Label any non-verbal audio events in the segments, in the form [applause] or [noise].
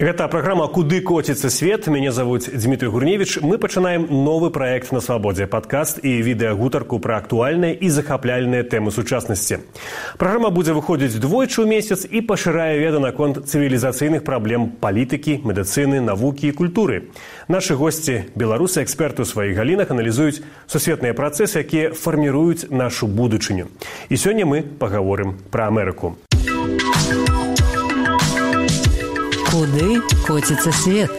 Гэта праграма куды коціцца свет? Мяне завуць Дмітрий гурневич мы пачынаем новы праект на свабодзе падкаст і відэагутарку пра актуальныя і захапляльныя тэмы сучаснасці. Праграма будзе выходзіць двойчы ў месяц і пашырае веда наконт цывілізацыйных праблем палітыкі медыцыны навукі і культуры. Нашы госці беларусы эксперты ў сваіх галінах аналізуюць сусветныя працэсы якія фарміруюць нашу будучыню. І сёння мы пагаворым пра Амерыку Куды коціцца свет?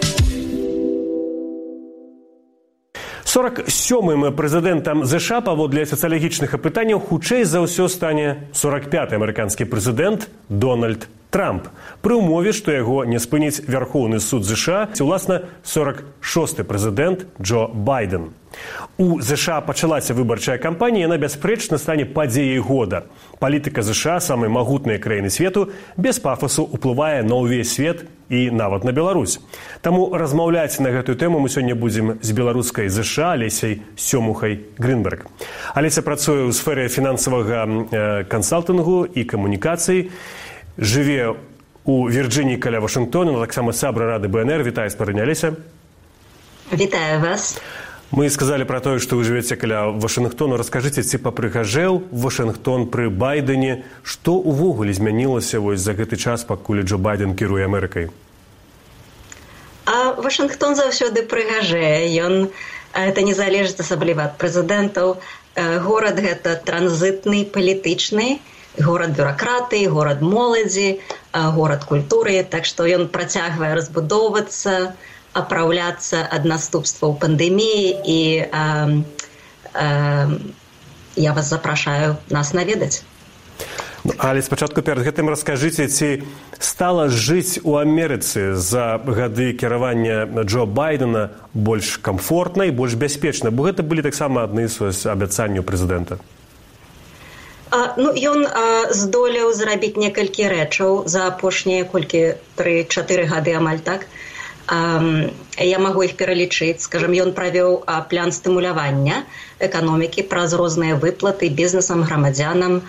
47ым прэзідэнтам ЗША паводле сацыялагічных апытанняў хутчэй за ўсё стане 45 амерыканскі прэзідэнт Дональд Трамп пры ўмове, што яго не спыніць вярхоўны суд ЗША ці ўласна 46 прэзідэнт Джо Байден. У ЗША пачалася выбарчая кампанія, яна бясспрэчна стане падзеяй года. Палітыка ЗША самай магутныя краіны свету без пафасу ўплывае на ўвесь свет і нават на Беларусь. Таму размаўляць на гэтую тэму мы сёння будзем з беларускай ЗША алесяй сёмухай Грынберг. Алеся працуе ў сферы фінансавага э, кансалтынгу і камунікацыі жыве у Вірджыніі каля Вашынгтона, таксама сябра рады БНР вітае спарыняліся. Вітаю вас. Мы сказалі пра тое, што вы жывеце каля Вашынгтону, раскажыце, ці папрыгажэў Вашынгтон пры байдене, што ўвогуле змянілася вось за гэты час, пакуль Джо байден кіруе Амерыкай. А Вашынгтон заўсёды прыгажэе. Ён это не залежыць асабліва ад прэзідэнтаў. Горад гэта транзітны палітычны. Горад бюракраты горад моладзі горад культуры. Так што ён працягвае разбудоўвацца апраўляцца ад наступстваў пандэміі і а, а, я вас запрашаю нас наведаць ну, але спачатку перад гэтым раскажыце ці стала жыць у амерыцы за гады кіравання джо байдена больш камфортна і больш бяспечна? Бо гэта былі таксама адны з абяцанняў прэзідэнта. Ну, ён здолеў зрабіць некалькі рэчаў за апошнія колькі тры-чатыры гады амаль так. А, я магу іх пералічыць, скажам, ён правёў план стымулявання эканомікі праз розныя выплаты бізнесам грамадзянам.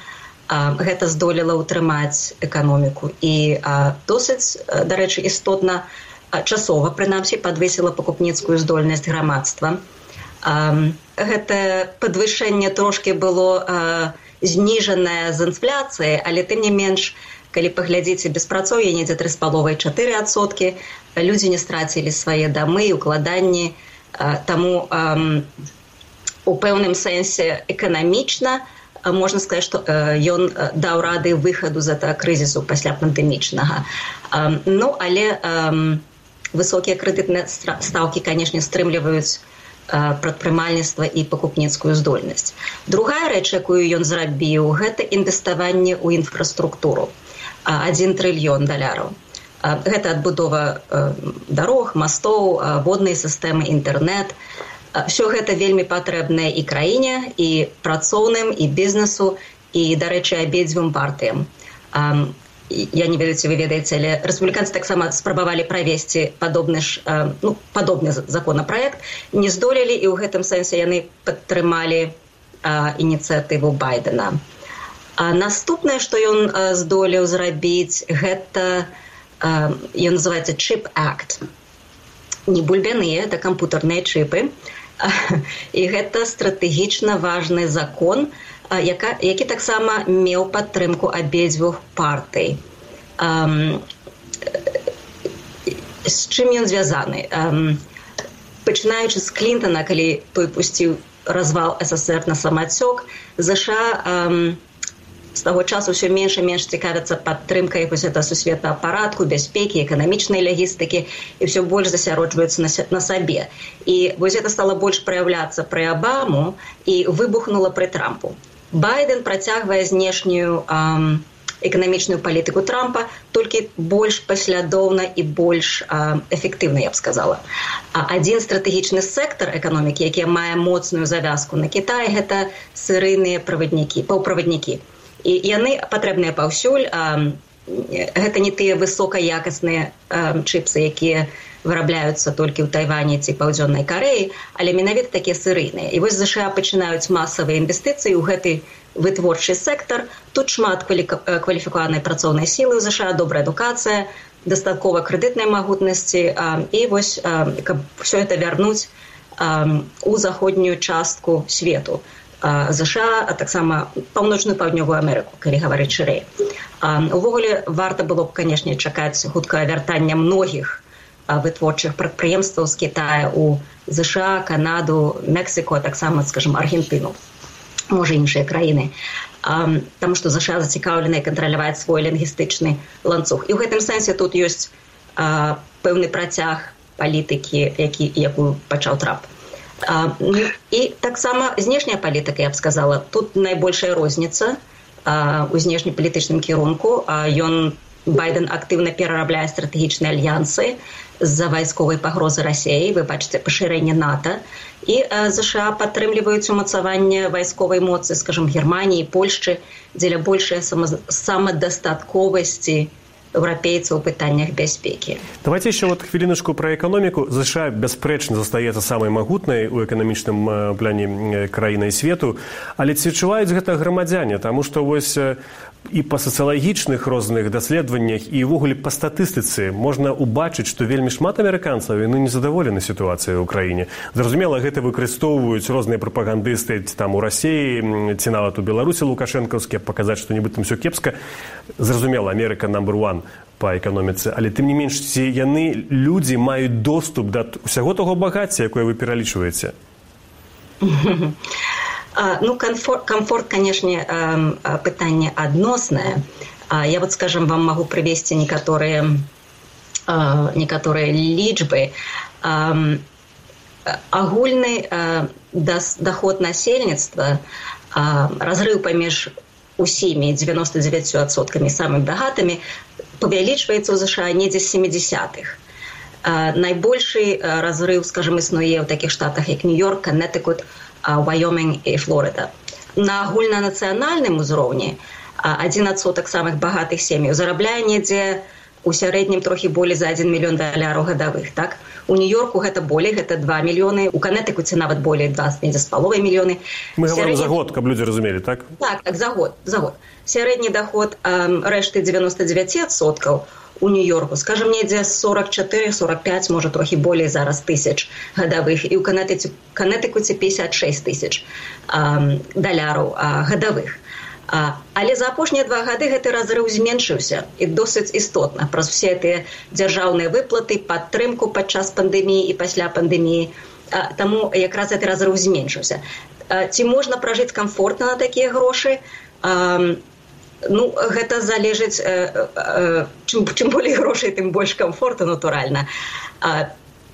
Гэта здолела ўтрымаць эканоміку і досыць, дарэчы, істотна часова прынамсі падвесіла пакупніцкую здольнасць грамадства. Гэта падвышэнне трошкі было зніжаная з інфляцыі, але тым не менш, калі паглядзіце беспрацоўе недзе тры з паловай чатыры адсоткі, людзі не страцілі свае дамы і укладанні. Таму у пэўным сэнсе эканамічна можна сказаць, што ён даў рады выхаду з этого крызісу пасля пандэмічнага. Ну але высокія крэдытныя стаўкі, канешне, стрымліваюць прадпрымальніцтва і пакупніцкую здольнасць. Другая рэч, якую ён зрабіў, гэта інвеставанне ў інфраструктуру. Адзін трыльён даляраў. Гэта адбудова дарог, мастоў, воднай сістэмы інтэрнэт. Всё гэта вельмі патрэбнае і краіне, і працоўным і бізнесу і, дарэчы, абедзвюм партыям я не ведаю ці вы ведаеце але рэспубліканцы таксама спрабавалі правесці падобны ж ну, падобны законапраект не здолелі і ў гэтым сэнсе яны падтрымалі ініцыятыву байдена а наступнае што ён здолеў зрабіць гэта ён называется чип акт не бульбяныя это кампутарныя чыпы [laughs] і гэта стратэгічна важны закон яка, які таксама меў падтрымку абедзвюх партый. З чым ён звязаны? Пачынаючы з клінтона, калі той пусціў развал ССР на самацёк, ЗША з таго часу ўсё менш і менш цікавяцца падтрымкай вось это сусветнага парадку, бяспекі, эканамічнай лягістыкі і ўсё больш засяроджваюцца на, на сабе. І вось гэта стала больш праяўляцца пры абаму і выбухнула пры трампу. Байден працягвае знешнюю эканамічную палітыку трампа толькі больш паслядоўна і больш эфектыўна я б сказала адзін стратэгічны сектор эканомікі які мае моцную завязку на Кітай гэта сырыйныя праваднікі паўправаднікі і яны патрэбныя паўсюль. Гэта не тыя высокаякасныя чыпсы якія вырабляюцца толькі ў тайване ці паўдзённай кареі але менавіта такія сырыйныя. І вось ЗША пачынаюць масавыя інвестыцыі ў гэты вытворчы сектар. Тут шмат кваліфікаванай працоўнай сілы ЗША добрая адукацыя дастаткова крэдытнай магутнасці і вось каб все это вярнуць у заходнюю частку свету ЗША а таксама паўночную паўднёвую Амерыку калі гаварыць шырэй увогуле варта было б канешне чакаць хуткае вяртання многіх вытворчых прадпрыемстваў з Китая у ЗША канаду Мексіку таксама скажем аргентыну можа іншыя краіны Таму што ЗША зацікаўлены кантраляваць свой лінгістычны ланцуг. І ў гэтым сэнсе тут ёсць а, пэўны працяг палітыкі, які, якую пачаў трап. А, ну, і таксама знешняя палітыка, я б сказала, тут найбольшая розніца у знешнепалітычным кірунку. Ён байден актыўна перарабляе стратэгічныя альянсы з-за вайсковай пагрозы рассеі вы бачыце пашырэнне нато і ЗША падтрымліваюць умацаванне вайсковай моцы скажем германії польшчы дзеля большай самадастатковасці еўрапейцаў у пытаннях бяспекі давайте еще вот хвіліночку про эканоміку ЗША бясспрэчна застаецца самай магутнай у эканамічным пляне краінай свету. Але ці адчуваюць гэта грамадзяне? Таму што вось і па сацыялагічных розных даследаваннях і ўвогуле па статыстыцы можна ўбачыць што вельмі шмат амерыканцаў яны незадаволены сітуацыяй у краіне. Зразумела гэта выкарыстоўваюць розныя прапагандысты там у рассіі ці нават у беларусі лукашэнкаўскія паказаць што нібыта ўсё кепска. Зразумела амерыка number one па эканоміцы. Але тым не менш ці яны людзі маюць доступ да ўсяго таго багацця якое вы пералічваеце [laughs] ну, комфорт, комфорт конечно, пытание односное. Я вот, скажем, вам могу привести некоторые, некоторые личбы. Агульный доход насельніцтва, разрыв паміж усімі 99% самымі багатымі павялічваецца ў ЗША недзе з 70-х. Найбольшы разрыв, скажем, існуе ў такіх штатах, як Нью-Йорк, Каннетыкут, Вайомінг і Флорида. На агульнанацыянальным узроўні адзін адсотак самых багатых сем'яў зарабляе недзе у сярэднім трохі болей за 1 мільён даляраў гадавых так? У нью-йорку гэта болей гэта 2 мільёны у канетыкуце нават болей 20 недзе з паловай мільёны. Мы Сярэдні... за год каб людзі разумелі так? Так так за год за год. Сярэдні доход рэшты 99соткаў у у нью-йорку. Скажем недзе 44 45 можа трохі болей зараз тысяч гадавых і ў канетыце канетыкуце 56 тысяч даляраў гадавых а, але за апошнія два гады гэты разрыў зменшыўся. І досыць істотна. Праз усе тыя дзяржаўныя выплаты падтрымку падчас пандэміі і пасля пандэміі таму якраз гэты разрыў зменшыўся. Ці можна пражыць комфортна на такія грошы? А, ну гэта залежыць э, э, чым, чым болей грошай тым больш комфорта натуральна.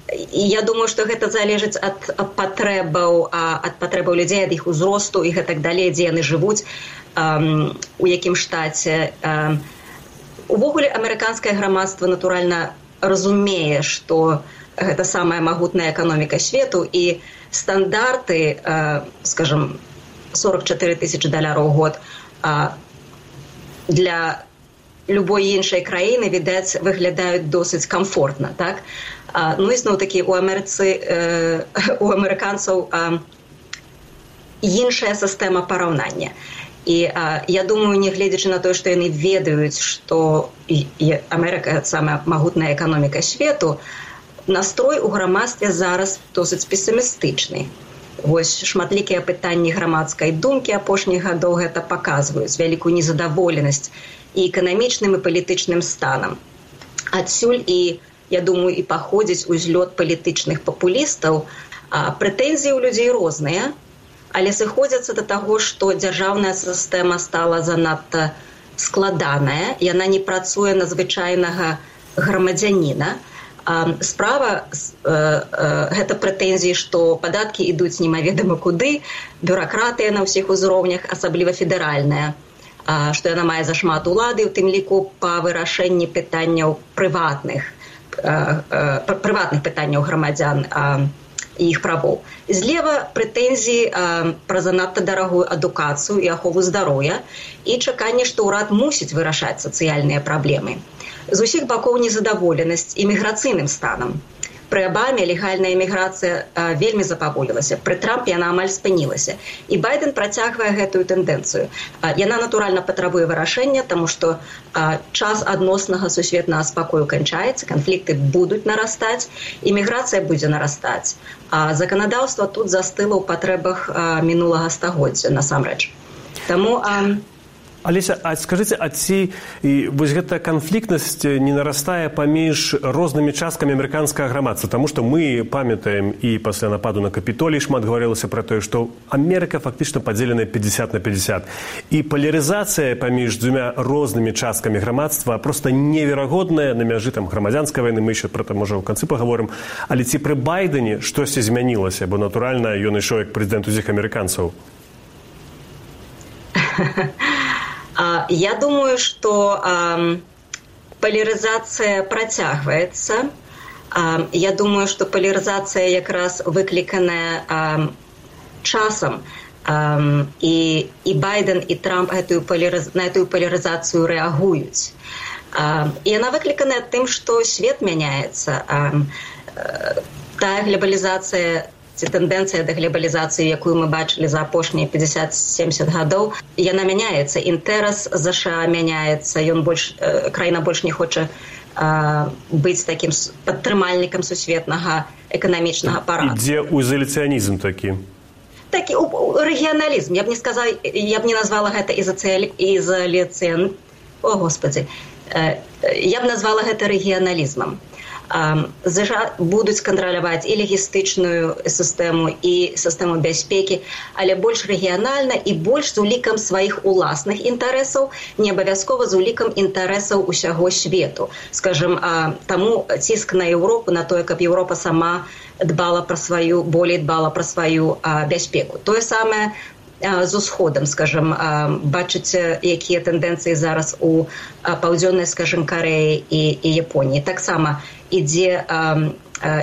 І я думаю что гэта залежыць ад патрэбаў ад патрэбаў людзей ад іх узросту і гэтак далей дзе яны жывуць у якім штаце. Увогуле амерыканскае грамадства натуральна разумее что гэта самая магутная эканоміка свету і стандарты скажем 44 тысячи даляраў год для любой іншай краіны відаць выглядаюць досыць комфортна так? А, ну ізноў такі у амерыцы э, [laughs] у амерыканцаў іншая сістэма параўнання. І а, я думаю нягледзячы на тое што яны ведаюць што Амерыка самая магутная эканоміка свету настрой у грамадстве зараз досыць песімістычны Вось шматлікія пытанні грамадскай думкі апошніх гадоў гэта паказваюць вялікую незадаволенасць і эканамічным і палітычным станам. Адсюль і я думаю і паходзіць узлёт палітычных папулістаў, прэтэнзіі ў людзей розныя, але сыходзяцца да таго, што дзяржаўная сістэма стала занадта складаная, яна не працуе на звычайнага грамадзяніна, справа э, э, гэта прэтэнзіі што падаткі ідуць немаведама куды бюракратыя на ўсіх узроўнях асабліва федэральная што яна мае зашмат улады у тым ліку па вырашэнні пытанняў прыватных прыватных пытанняў грамадзян іх правоў злева прэтэнзіі пра занадта дарагую адукацыю і ахову здароўя і чаканне што ўрад мусіць вырашаць сацыяльныя праблемы з усіх бакоў незадаволенасць іміграцыйным станам. Пры абаме легальная эміграцыя вельмі запаволілася пры трампе яна амаль спынілася. І байден працягвае гэтую тэндэнцыю. Яна натуральна патрабуе вырашэння тому что час адноснага сусветнага спакою канчаецца канфлікты будуць нарастаць іміграцыя будзе нарастаць. А заканадаўства тут застыла ў патрэбах мінулага стагоддзя насамрэч. Таму а Алеся, а скажыце а ці вось гэта канфліктнасць не нарастае паміж рознымі часткамі амерыканскага грамадства таму што мы памятаем і пасля нападу на капітолій шмат гаварылася пра тое што Амерыка фактычна падзеленая 50 на 50 і палярызацыя паміж дзвюмя рознымі часткамі грамадства проста неверагодная на мяжы там грамадзянскай вайны мы еще пра там можа ў канцы паговорым але ці пры байдене штосьці змянілася бо натуральна ён ішоў як прэзідэнт усіх амерыканцаў [laughs] Я думаю, что поляризация протягивается. Я думаю, что поляризация как раз выкликанная часом. И, и Байден, и Трамп эту полярыз... на эту поляризацию реагуют. И она выкликана тем, что свет меняется. Та глобализация ці тэндэнцыя да глебалізацыі якую мы бачылі за апошнія 50-70 гадоў. Яна мяняецца. Інтэрас ЗША мяняецца. Ён больш э, краіна больш не хоча э, быць такім падтрымальнікам сусветнага эканамічнага пара дзе узаляцыянізм такі. Такі рэгіяналізм. Я б не сказала я б не назвала гэта ізаляцыян о господи. Э, я б назвала гэта рэгіяналізмам ЗША будуць кантраляваць і лагістычную сістэму і сістэму бяспекі, але больш рэгіянальна і больш з улікам сваіх уласных інтарэсаў, не абавязкова з улікам інтарэсаў усяго свету. Скажем, таму ціск на Еўропу на тое, каб Еўропа сама дбала пра сваю болей дбала пра сваю бяспеку. Тое самае з усходам скажем бачыце якія тэндэнцыі зараз у паўдзённай скажем кареі і, і японіі таксама ідзе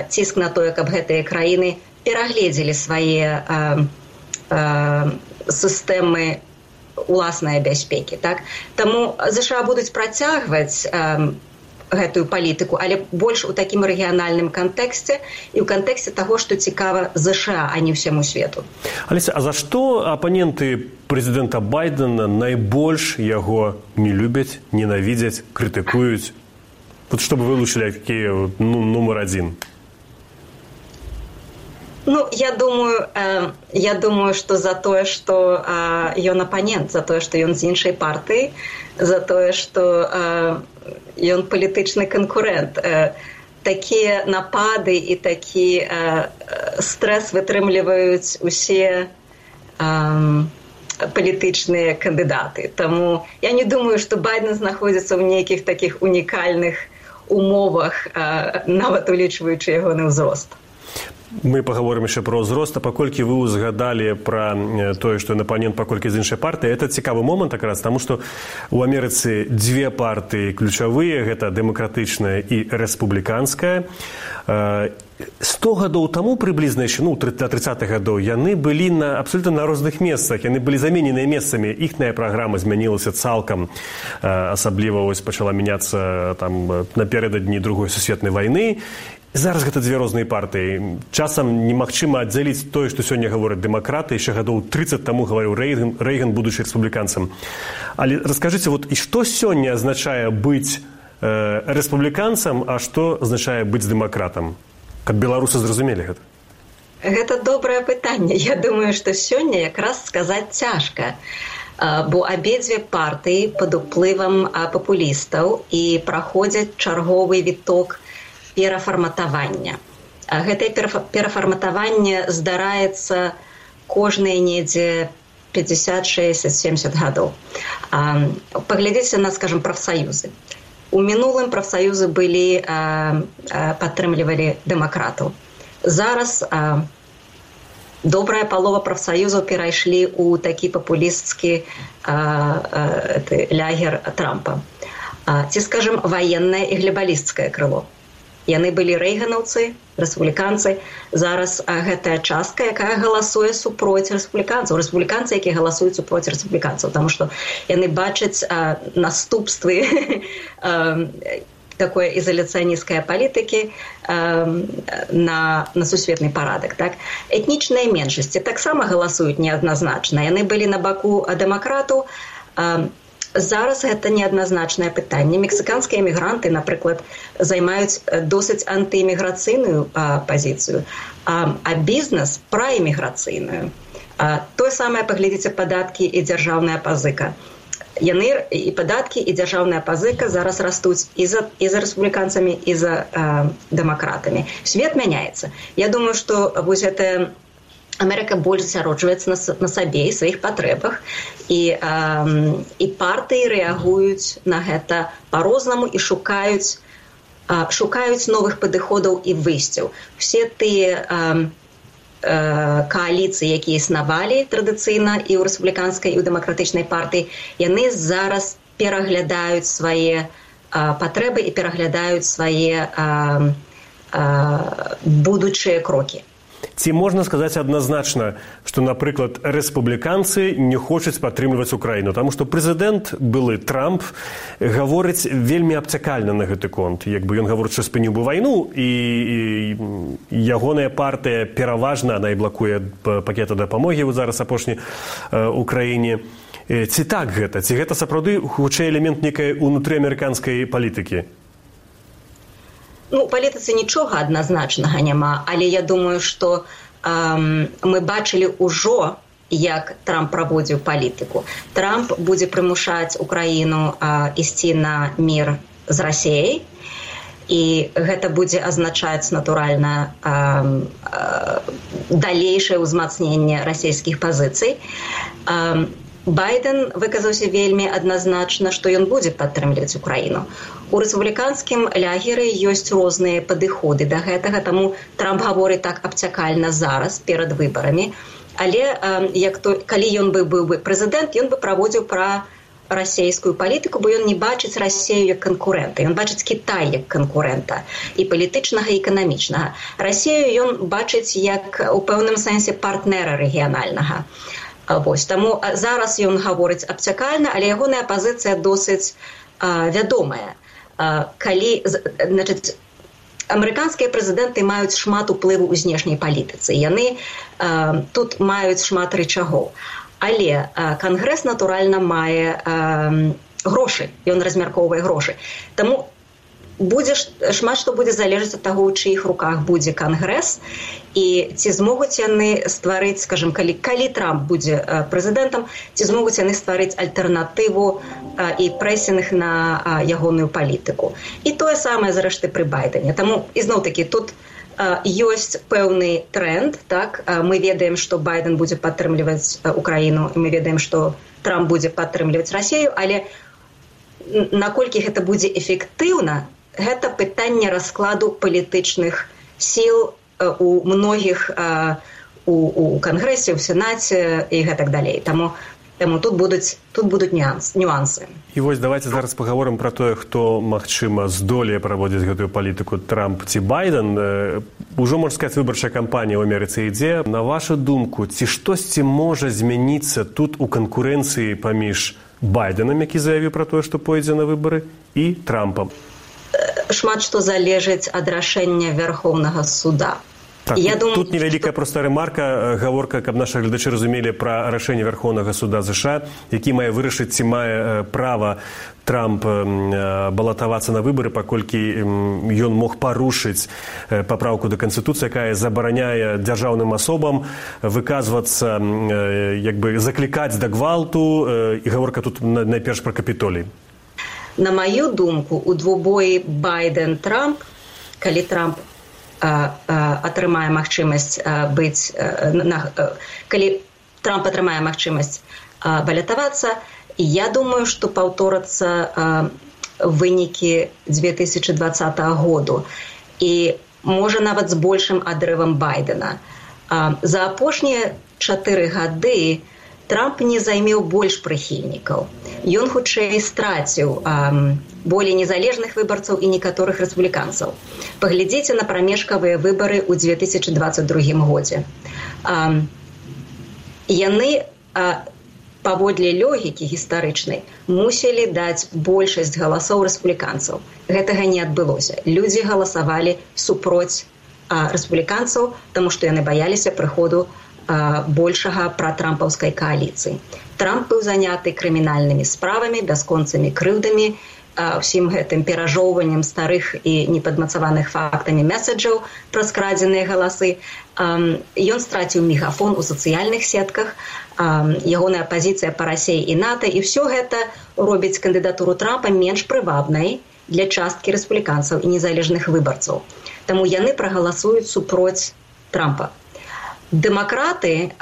ціск на тое каб гэтыя краіны перагледзелі свае сістэмы уласнай бяспекі так? Таму ЗША будуць працягваць гэтую палітыку але больш у такім рэгіянальным кантэксце і ў кантэксце таго што цікава ЗША а не ўсяму свету. Алеся, а за што апаненты прэзідэнта байдена найбольш яго не любяць ненавідзяць крытыкуюць вот чтобы вылучылі якія ну, нумар адзін Ну, я думаю э, я думаю что за тое что э, ён апанент за тое что ён з іншай партыі за тое что э, ён палітычны канкурент э, такія напады і такі э, стрэс вытрымліваюць усе э, палітычныя кандыдаты Таму я не думаю что байден знаходзіцца ў нейкіх таких унікальных умовах нават улічваючы ягоны ўзрост мы паговорым яшчэ пра ўзрост а паколькі вы узгадалі пра тое што напанент паколькі з іншай партыі это цікавы момант раз таму што у амерыцы дзве партыі ключавыя гэта дэмакратычная і рэспубліканская сто гадоў таму прыблізна яшчэ ну да тридцатых гадоў яны былі на абсолютна на розных месцах яны былі замененыя месцамі іхная праграма змянілася цалкам асабліва вось пачала мяняцца там напердадні другой сусветнай вайны зараз гэта дзве розныя партыі. Часам немагчыма аддзяліць тое што сёння гавораць дэмакраты. Яшчэ гадоў 30 таму гаварыў рэйган рэйган будучы рэспубліканцам. Але раскажыце вот і што сёння азначае быць э, рэспубліканцам а што азначае быць дэмакратам? Каб беларусы зразумелі гэта. Гэта добрае пытанне. Я думаю што сёння якраз сказаць цяжка бо абедзве партыі пад уплывам папулістаў і праходзяць чарговы віток перафарматавання. Гэтае перафарматаванне здараецца кожныя недзе 50-60-70 гадоў. Паглядзіце на скажем прафсаюзы. У мінулым прафсаюзы былі падтрымлівалі дэмакратаў. Зараз а, добрая палова прафсаюзаў перайшлі ў такі папулісцкі лягер трампа. А, ці скажем ваеннае і глебалісцкае крыло яны былі рэйганаўцы рэспубліканцы. Зараз гэтая частка якая галасуе супроць рэспубліканцаў. Рэспубліканцы якія галасуюць супроць рэспубліканцаў тому что яны бачаць наступствы [laughs] такое изоляцыянісцкая палітыкі э, на, на сусветны парадак так? Этнічныя меншасці таксама галасуюць неадназначна. Яны былі на баку дэмакрату э, зараз гэта неадназначнае пытанне. Мексіканскія эмігранты напрыклад займаюць досыць антыэміграцыйную пазіцыю а, а бізнес праэміграцыйную тое самае паглядзіце падаткі і дзяржаўная пазыка. Яны і падаткі і дзяржаўная пазыка зараз растуць і за і за рэспубліканцамі і за дэмакратамі. Свет мяняецца. Я думаю што вось гэтая Амерыка больш засяроджваецца на, на сабе і сваіх патрэбах і, э, і партыі рэагуюць на гэта па-рознаму і шукаюць э, шукаюць новых падыходаў і выйсцяў. Все тыя э, кааліцыі, якія існавалі традыцыйна і ў рэспубліканскай і ў дэмакратычнай партыі, яны зараз пераглядаюць свае патрэбы і пераглядаюць свае будучыя крокі. Ці можна сказаць адназначна, што, напрыклад, рэспубліканцы не хочуць падтрымліваць украіну, таму што прэзідэнт былы Трамп гаворыць вельмі абцякальна на гэты конт. Як бы ён гаворыць, што спыніў бы вайну і, і ягоная партыя пераважна она і блакуе пакета дапамогі ў зараз апошні краіне. Ці так гэта, ці гэта сапраўды хутчэй элемент нейкай унутрыамерыканскай палітыкі? Ну палітыцы нічога адназначнага няма але я думаю что эм, мы бачылі ўжо як трамп праводзіў палітыку. Трамп будзе прымушаць украіну э, ісці на мір з рассеяй і гэта будзе азначаць натуральна э, э, далейшае ўзмацненне расійскіх пазіцый. Э, байден выказаўся вельмі адназначна што ён будзе падтрымліваць украіну. У рэспубліканскім лягеры ёсць розныя падыходы да гэтага таму трамп гаворыць так абцякальна зараз перад выбарамі. Але як то калі ён бы быў бы прэзідэнт ён бы праводзіў пра расійскую палітыку бо ён не бачыць рассею як канкурэнта. Ён бачыць кітай як канкурэнта і палітычнага і эканамічнага. Рассею ён бачыць як у пэўным сэнсе партнера рэгіянальнага. а Вось таму зараз ён гаворыць абцякальна, але ягоная пазіцыя досыць а, вядомая. А, калі значыць, амерыканскія прэзідэнты маюць шмат уплыву ў знешняй палітыцы. Яны а, тут маюць шмат рычагоў. Але а, кангрэс натуральна мае а, грошы, ён размяркоўвае грошы. Таму будзе шмат што будзе залежаць ад таго, у чыіх руках будзе кангрэс і ці змогуць яны стварыць скажем калі калі трамп будзе прэзідэнтам ці змогуць яны стварыць альтэрнатыву і прэсеных на ягоную палітыку. І тое самае зрэшты пры байдане таму ізноў такі тут ёсць пэўны тренд так? Мы ведаем што байден будзе падтрымліваць украіну і мы ведаем што трамп будзе падтрымліваць рассею але наколькі гэта будзе эфектыўна гэта пытанне раскладу палітычных сіл у многіх у, у кангрэсе у сенаце і гэтак далей. Таму Таму тут будуць тут будуць нюанс, нюансы. І вось давайте зараз паговорым пра тое, хто магчыма здолее праводзіць гэтую палітыку трамп ці байден. Ужо можна сказаць выбарчая кампанія ў Амерыцы ідзе. На вашу думку ці штосьці можа змяніцца тут у канкурэнцыі паміж байденам які заявіў пра тое што пойдзе на выбары і трампам шмат што залежыць ад рашэння вярхоўнага суда. Так, я думаю, тут невялікая што... проста ремарка гаворка каб наша гледачы разумелі пра рашэнне верхоўнага суда ЗША які мае вырашыць ці мае права трамп балатавацца на выбары паколькі ён мог парушыць папраўку да канстытуцыі якая забараняе дзяржаўным асобам выказвацца як бы заклікаць да гвалту і гаворка тут найперш пра капітолій на маю думку у двубоі байден трамп калі трамп атрымае магчымасць быць на, калі трамп атрымае магчымасць балятавацца я думаю што паўторацца вынікі 2020 году. І можа нават з большым адрывам байдена. За апошнія чатыры гады у Трамп не займеў больш прыхільнікаў. Ён хутчэй страціў болей незалежных выбарцаў і некаторых рэспубліканцаў. Паглядзіце на прамежкавыя выбары ў 2022 годзе. А, яны а, паводле лёгікі гістарычнай мусілі даць большасць галасоў рэспубліканцаў гэтага не адбылося людзі галасавалі супроць рэспубліканцаў таму што яны баяліся прыходу большага пра трампаўскай кааліцыі. Трамп быў заняты крымінальнымі справамі бясконцамі крыўдамі ўсім гэтым перажоўваннем старых і непадмацаваных фактамі месаджаў пра скрадзеныя галасы. Ён страціў мегафон у сацыяльных сетках ягоная пазіцыя па рассей і нато і все гэта робіць кандыдатуру трампа менш прывабнай для часткі рэспубліканцаў і незалежных выбарцаў. Таму яны прагаласуюць супроць трампа дэмакраты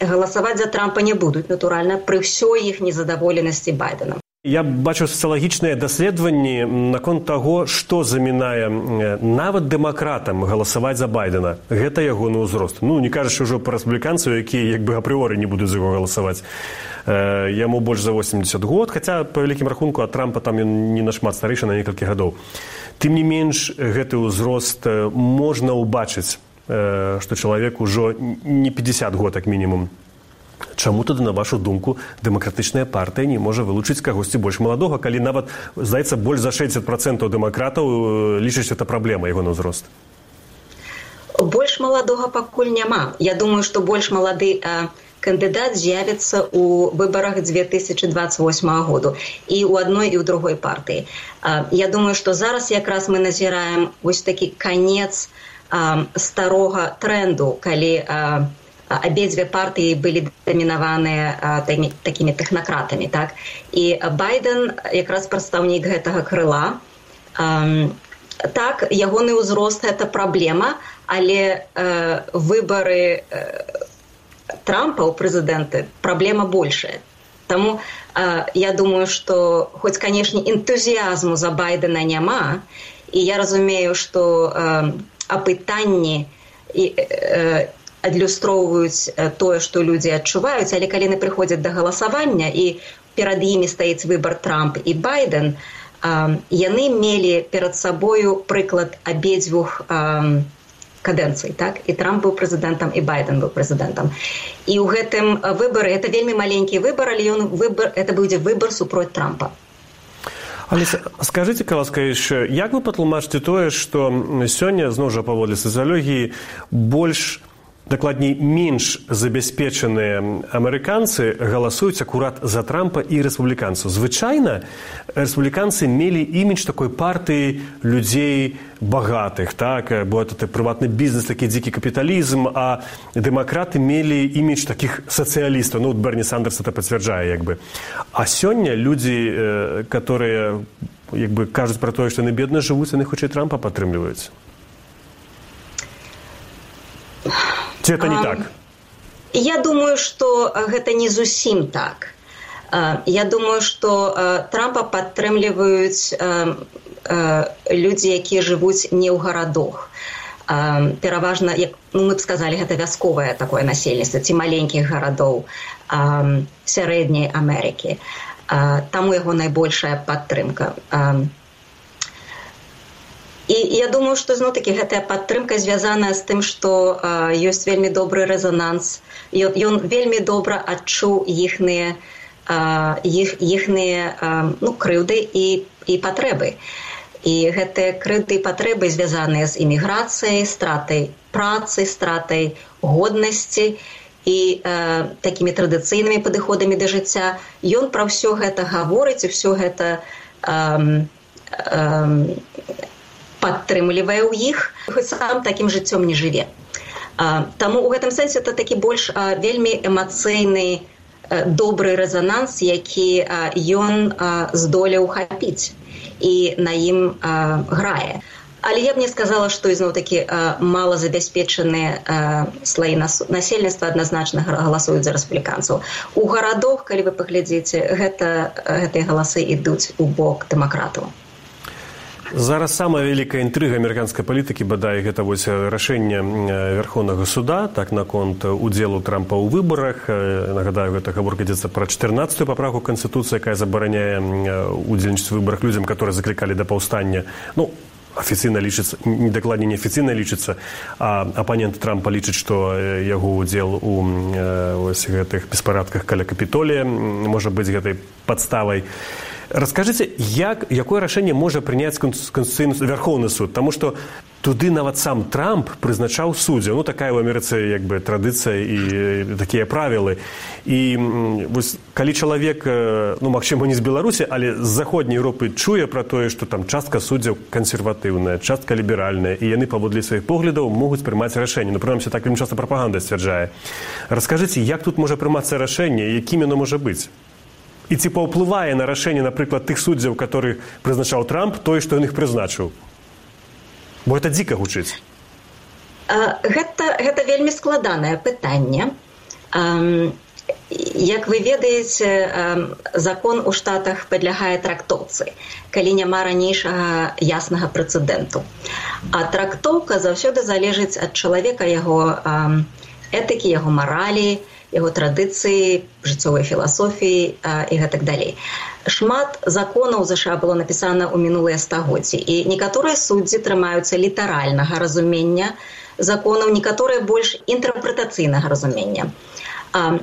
галасаваць за трампа не будуць натуральна пры ўсёй іх незадаволенасці байдена Я бачу сацыялагічныя даследаванні наконт таго, што замінае нават дэмакратам галасаваць за байдена. Гэта ягоны ўзрост. Ну не кажаш ужо па рэспубліканцу, якія як бы апрыоры не будуць за яго галасаваць. Э, яму больш за 80 год, хаця па вялікім рахунку ад трампа там ён не нашмат старэйшы на некалькі гадоў. Тым не менш гэты ўзрост можна ўбачыць, што чалавек ужо не 50 год як мінімум Чаму тады на вашу думку дэмакратычная партыя не можа вылучыць кагосьці больш маладога, калі нават здаецца больш за 60 процентаў дэмакратаў лічыць это праблема яго на ўзрост. Больш маладога пакуль няма. Я думаю, што больш малады кандыдат з'явіцца ў выбарах 2028 году і ў адной і ў другой партыі. Я думаю, што зараз якраз мы назіраем вось такі канец старога тренду, калі абедзве партыі былі дамінаваныя такімі тэхнакратамі так? І байден якраз прадстаўнік гэтага крыла. Так ягоны ўзрост это праблема але выбары трампа ў прэзідэнты праблема большая. Таму я думаю што хоць канешне энтузіязму за байдена няма і я разумею што апытанні і адлюстроўваюць тое што людзі адчуваюць. Але калі яны прыходзяць да галасавання і перад імі стаіць выбар трамп і байден яны мелі перад сабою прыклад абедзвюх кадэнцый так? І трамп быў прэзідэнтам і байден быў прэзідэнтам. І ў гэтым выбары это вельмі маленькі выбар але ён выбар это будзе выбар супроць трампа Аліса, скажите ласка яшчэ як вы патлумачыце тое што сёння зноў жа паводле сацыялогіі больш дакладней менш забяспечаныя амерыканцы галасуюць акурат за трампа і рэспубліканцаў. Звычайна рэспубліканцы мелі імідж такой партыі людзей багатых так? Бо это прыватны бізнес такі дзікі капіталізм а дэмакраты мелі імідж такіх сацыялістаў. Ну берні сандерс это пацвярджае як бы. А сёння людзі которые як бы кажуць пра тое што яны бедна жывуць яны хутчэй трампа падтрымліваюць Ці это не а, так? Я думаю, што гэта не зусім так. Я думаю, што трампа падтрымліваюць людзі, якія жывуць не ў гарадах. Пераважна як ну, мы б сказалі гэта вясковае такое насельніцтва ці маленькіх гарадоў сярэдняй Амерыкі. Таму яго найбольшая падтрымка. І я думаю, што зноў такі гэтая падтрымка звязаная з тым, што ёсць вельмі добры рэзананс. Ён вельмі добра адчуў іхныя іх, іхныя ну, крыўды і, і патрэбы. І гэтыя крыты патрэбы звязаныя з іміграцыяй, стратай працы, стратай годнасці і э, такімі традыцыйнымі падыходамі да жыцця. Ён пра ўсё гэта гаворыць і ўсё гэта э, э, падтрымлівае ў іх сам такім жыццём не жыве. Таму ў гэтым сэнсе это такі больш вельмі эмацыйны добры рэзананс, які ён здолеў хапіць і на ім грае. Але я б не сказала, што ізноў такі малазабяспечаныя слаі насельніцтва адназначна галасуюць за рэспубліканцаў. У гарадах, калі вы паглядзіце, гэта, гэтыя галасы ідуць у бок дэмакратаў. Зараз самая вялікая інтрыга амерыканскай палітыкі бадай гэта вось рашэнне верхоўнага суда так наконт удзелу трампа ў выбарах. Нагадаю гэта гаворка ідзецца пра 14 паправку канстытуцыі якая забараняе удзельнічаць выбарах людзям которые заклікалі да паўстання. Ну афіцыйна лічыцца дакладней неафіцыйна лічыцца а апанент трампа лічыць што яго удзел у гэтых беспарадках каля капітолія можа быць гэтай падставай расскажыце як якое рашэнне можа прыняць канституцыйны вярхоўны суд таму што туды нават сам трамп прызначаў суддзя. Ну такая ў амерыцы як бы традыцыя і такія правілы. І вось калі чалавек ну магчыма не з беларусі але з заходняй Еўропы чуе пра тое што там частка суддзяў кансерватыўная частка ліберальная і яны паводле сваіх поглядаў могуць прымаць рашэнне. Ну прынамсі так вельмі часта прапаганда сцвярджае. Раскажыце як тут можа прымацца рашэнне якім яно можа быць і ці паўплывае на рашэнне напрыклад тых суддзяў который прызначаў трамп тое што ён іх прызначыў. Бо это дзіка гучыць. Гэта гэта вельмі складанае пытанне. Як вы ведаеце закон у штатах падлягае трактоўцы калі няма ранейшага яснага прэцэдэнту. А трактоўка заўсёды залежыць ад чалавека яго этыкі яго маралі яго традыцыі жыццёвай філасофіі і гэтак далей. Шмат законаў ЗША было напісана ў мінулыя стагоддзі і некаторыя суддзі трымаюцца літаральнага разумення законаў некаторыя больш інтэрпрэтацыйнага разумення. А,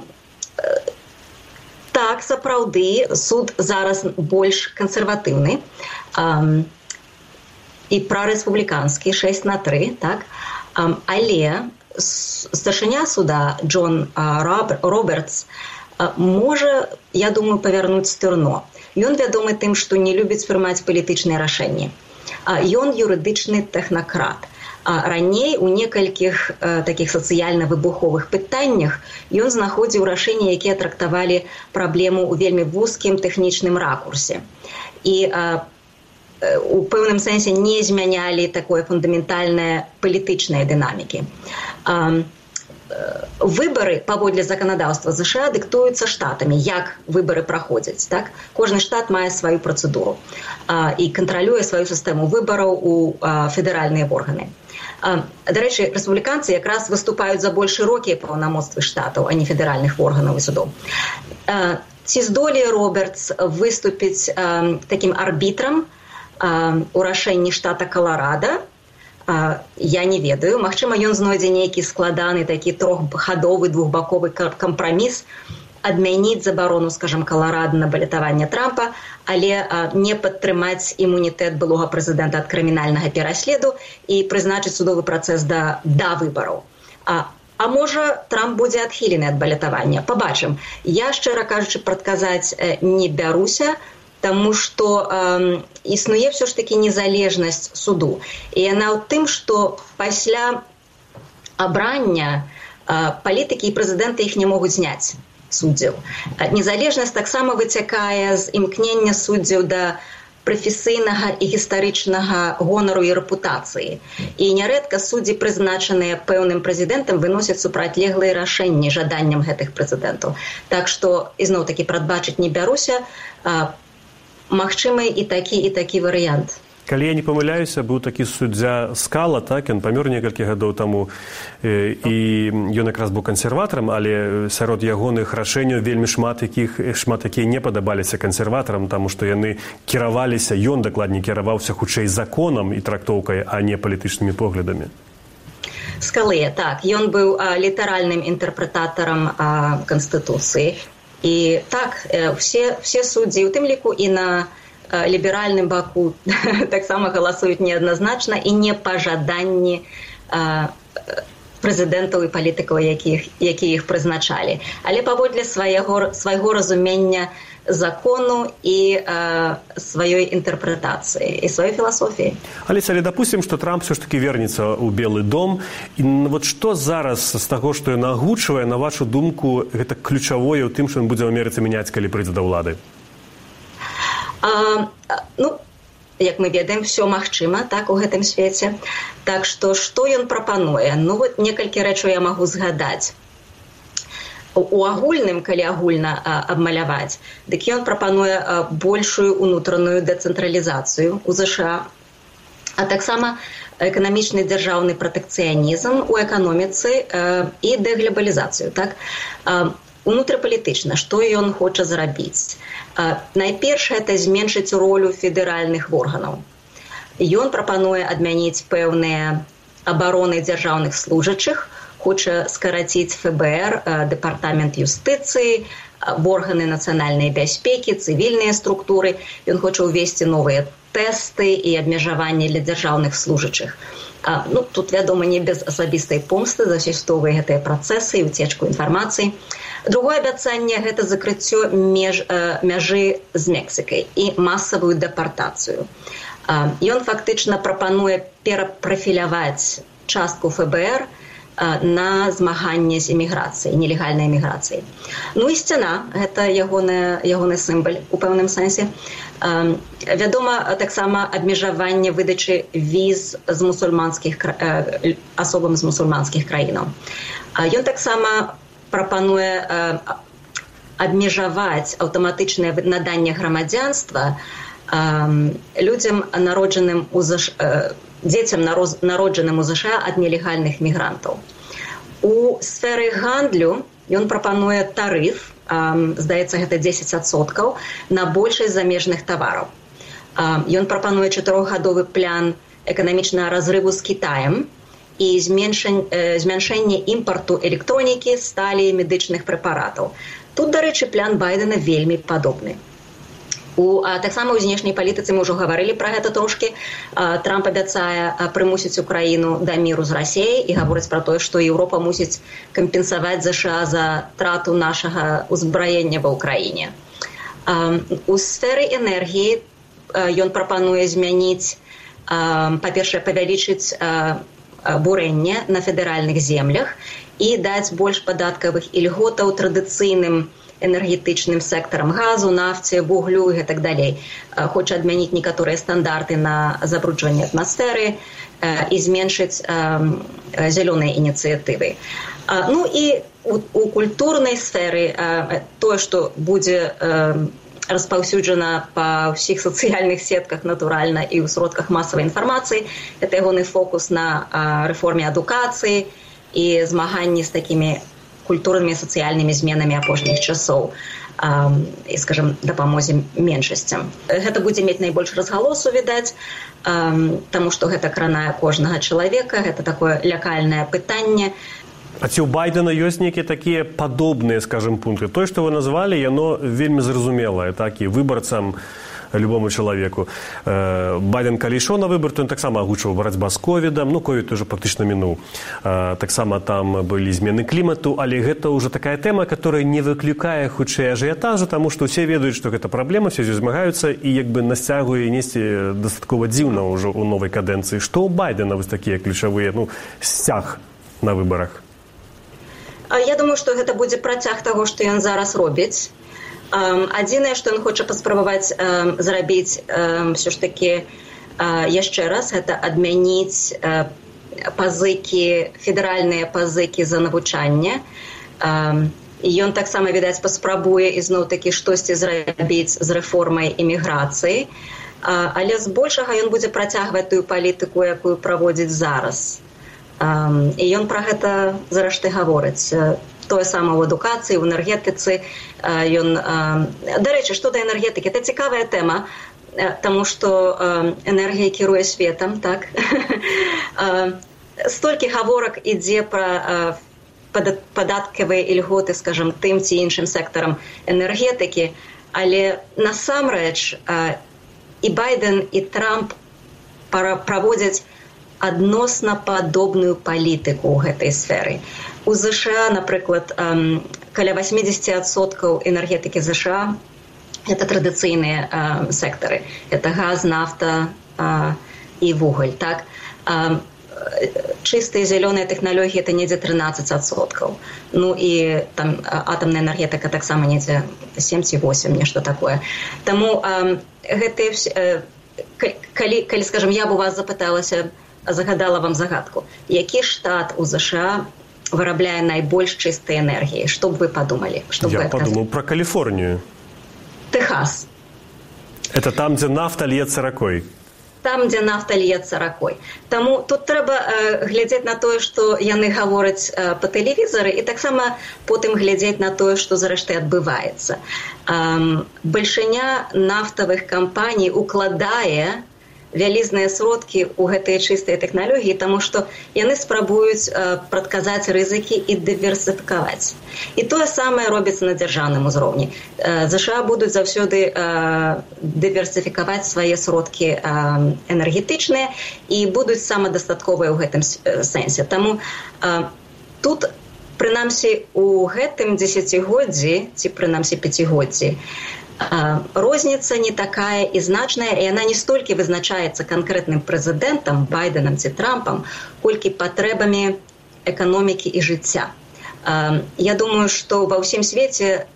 так сапраўды суд зараз больш кансерватыўны і прарэспубліканскі 6 на 3 так? А, але старшыня суда Джон Робертс можа я думаю павярнуць стырно ён вядомы тым што не любіць прымаць палітычныя рашэнні ён юрыдычны тэхнакрат раней у некалькіх такіх сацыяльна выбуховых пытаннях ён знаходзіў рашэнні якія трактавалі праблему ў вельмі вузкім тэхнічным ракурсе. І у пэўным сэнсе не змянялі такое фундаментальнае палітычнай дынамікі. Выборы паводле законодаўства ЗША дыктуюцца штатамі як выборы праходзяць так? Кожны штат мае сваю працэдуру і кантралюе сваю сістэму выбараў у федэральныя органы. Дарэчы рэспубліканцы якраз выступаюць за больш шырокія паўнамоцтвы штатаў а не федэральных органаў і судоў. Ці здолее робертс выступіць такім арбітрам у рашэнні штата каларада. Я не ведаю. Мачыма ён знойдзе нейкі складаны такі троххадовы двухбаковы кампраміс адмяніць забарону скажем каларада на балетаванне трампа але не падтрымаць імунітэт былога прэзідэнта ад крымінальнага пераследу і прызначыць судовы працэс да да выбараў. А А можа трамп будзе адхілены ад балетавання? Побачым я шчыра кажучы прадказаць не бяруся Таму што э, існуе ўсё ж такі незалежнасць суду. І яна ў тым, што пасля абрання э, палітыкі і прэзідэнты іх не могуць зняць суддзяў. Незалежнасць таксама выцякае з імкнення суддзяў да прафесійнага і гістарычнага гонару і рэпутацыі. І нярэдка суддзі, прызначаныя пэўным прэзідэнтам, выносяць супрацьлеглыя рашэнні жаданням гэтых прэзідэнтаў. Так што ізноў такі прадбачыць не бяруся, магчымы і такі і такі варыянт. Калі я не памыляюся, быў такі суддзя скала, так ён памёр некалькі гадоў таму і ён якраз быў кансерватарам, але сярод ягоных рашэнняў вельмі шмат якіх шмат якія не падабаліся кансерватарам, таму што яны кіраваліся, ён дакладней кіраваўся хутчэй законам і трактоўкай, а не палітычнымі поглядамі. Скалы так ён быў літаральным інтэрпрэтатарам канстытуцыі і так все, все суддзі у тым ліку і на ліберальным баку [laughs] таксама галасуюць неадназначна і не па жаданні прэзідэнтаў і палітыкаў якіх які іх прызначалі але паводле свайго свайго разумення закону і э, сваёй інтэрпрэтацыі і сваёй філасофіі але але допустим что трамп все ж таки вернется ў белы дом. І вот что зараз з таго што ён агучвае на вашу думку гэта ключавое ў тым што ён будзе ў амерыцы мяняць калі прыйдзе да ўлады ну як мы ведаем все магчыма так у гэтым свеце. Так што што ён прапануе? Ну вот некалькі рэчаў я магу згадаць у агульным калі агульна абмаляваць дык ён прапануе большую унутраную дэцэнтралізацыю у ЗША а. Таксама эканамічны дзяржаўны пратэкцыянізм у эканоміцы і дэглебалізацыю так? Унутрапалітычна што ён хоча зрабіць? Найперш это зменшыць ролю федэральных органаў. Ён прапануе адмяніць пэўныя абароны дзяржаўных служачых хоча скараціць фбр дэпартамент юстыцыі органы нацыянальнай бяспекі цывільныя структуры. Ён хоча ўвесці новыя тэсты і абмежаванні для дзяржаўных служачых. А, ну тут вядома не без асабістай помсты засістовыя гэтыя працэсы і уцечку інфармацыі. Другое абяцанне гэта закрыццё меж мяжы з мексікай і масавую дэпартацыю. Ён фактычна прапануе перапрафіляваць частку фбр на змаганне з эміграцыяй нелегальнай эміграцыі ну і сцяна гэта ягоная ягоны сімбаль у пэўным сэнсе вядома таксама абмежаванне выдачы віз з мусульманскіх асобам з мусульманскіх краінаў ён таксама прапануе абмежаваць аўтаматычнае наданне грамадзянства людзям народжаным у заш дзецям народжаным у ЗША ад нелегальных мігрантаў. У сферы гандлю ён прапануе тарыф, здаецца гэта 10соткаў на большасць замежных тавараў. Ён прапануе чатырохгадовы план эканамічнага разрыву з Китаем і змяншэнне імпарту электронікі, сталі медычных прэпаратаў. Тут, дарэчы, план байдена вельмі падобны таксама ў знешняй палітыцы мы ўжо гаварылі пра гэта трошкі. Трамп абяцае прымусіць украіну да міру з рассеяй і гаворыць пра тое што еўропа мусіць кампенсаваць ЗША за трату нашага ўзбраення ва ўкраіне. У сферы энергіі ён прапануе змяніць па-першае павялічыць бурэнне на федэральных землях і даць больш падаткавых ільготаў традыцыйным энергетычным сектарам газу, нафце, вуглю і так далей. Хоча адмяніць некаторыя стандарты на забруджванне атмасферы і зменшыць зялёныя ініцыятывы. Ну і у культурнай сферы тое, што будзе распаўсюджана па ўсіх сацыяльных сетках натуральна і ў сродках масавай інфармацыі, это ягоны фокус на рэформе адукацыі і змаганні з такімі культурнымі сацыяльнымі зменамі апошніх часоў і скажем дапамозе меншасцям гэта будзе мець найбольш разгалосу відаць таму што гэта кранае кожнага чалавека гэта такое лякальнае пытанне. А ці ў байдена ёсць нейкія такія падобныя скажем пункты? Тое што вы назвалі яно вельмі зразумелае так? І выбарцам у любому чалавеку. Э, баден калі ішоў на выбор то ён таксама агучваў барацьба з ковідам. Ну ковід уже практычна мінуў. Э, таксама там былі змены клімату але гэта ўжо такая тэма которая не выклікае хутчэй ажыятажу таму што ўсе ведаюць што гэта праблема все змагаюцца і як бы насцягуе несці дастаткова дзіўна ўжо ў новай кадэнцыі. Што ў байдена вось такія ключавыя ну сцяг на выбарах? Я думаю, што гэта будзе працяг таго, што ён зараз робіць адзінае што ён хоча паспрабаваць зрабіць все ж таки яшчэ раз гэта адмяніць пазыкі федэральныя пазыкі за навучанне. Ён таксама відаць паспрабуе ізноў такі штосьці зрабіць з рэформай эміграцыі але збольшага ён будзе працягваць тую палітыку якую праводзіць зараз. І ён пра гэта зарэшты гаворыць тое сама ў адукацыі в энергетыцы ён дарэчы што да энергетыкі это цікавая тэма таму што энергія кіруе светам так [laughs] столькі гаворак ідзе пра падаткавыя ільготы скажем тым ці іншым сектарам энергетыкі але насамрэч і байден і трамп праводзяць адносна падобную палітыку ў гэтай сферы. У ЗША, напрыклад, каля 80соткаў энергетыкі ЗША это традыцыйныя сектары. Это газ, нафта і вугаль. Так? Чыстыя зялёныя тэхналогіі это недзе 13соткаў. Ну і там атамная энергетыка таксама недзе 78 нешта такое. Таму гэтыя калі, калі скажем, я б у вас запыталася, загадала вам загадку які штат у ЗША вырабляе найбольш чыстай энергіі што б вы подумалі что я подумал про каліфорнію. Техас это там дзе нафта льецца ракой там дзе нафта льецца ракой таму тут трэба э, глядзець на тое што яны гавораць э, по тэлевізары і таксама потым глядзець на тое што зрэшты адбываецца. Э, бальшыня нафтавых кампаній укладае вялізныя сродкі ў гэтыя чыстыя тэхналогіі таму што яны спрабуюць прадказаць рызыкі і дыверсыфікаваць і тое самае робіцца на дзяржаўным узроўні. ЗША будуць заўсёды дыверсыфікаваць свае сродкі энергетычныя і будуць самадастатковыя ў гэтым сэнсе. Таму тут прынамсі у гэтым дзесяцігоддзі ці прынамсі пяцігоддзі розніца не такая і значная і яна не столькі вызначаецца канкрэтным прэзідэнтам байденам ці трампам колькі патрэбамі эканомікі і жыцця. Я думаю што ва ўсім свеце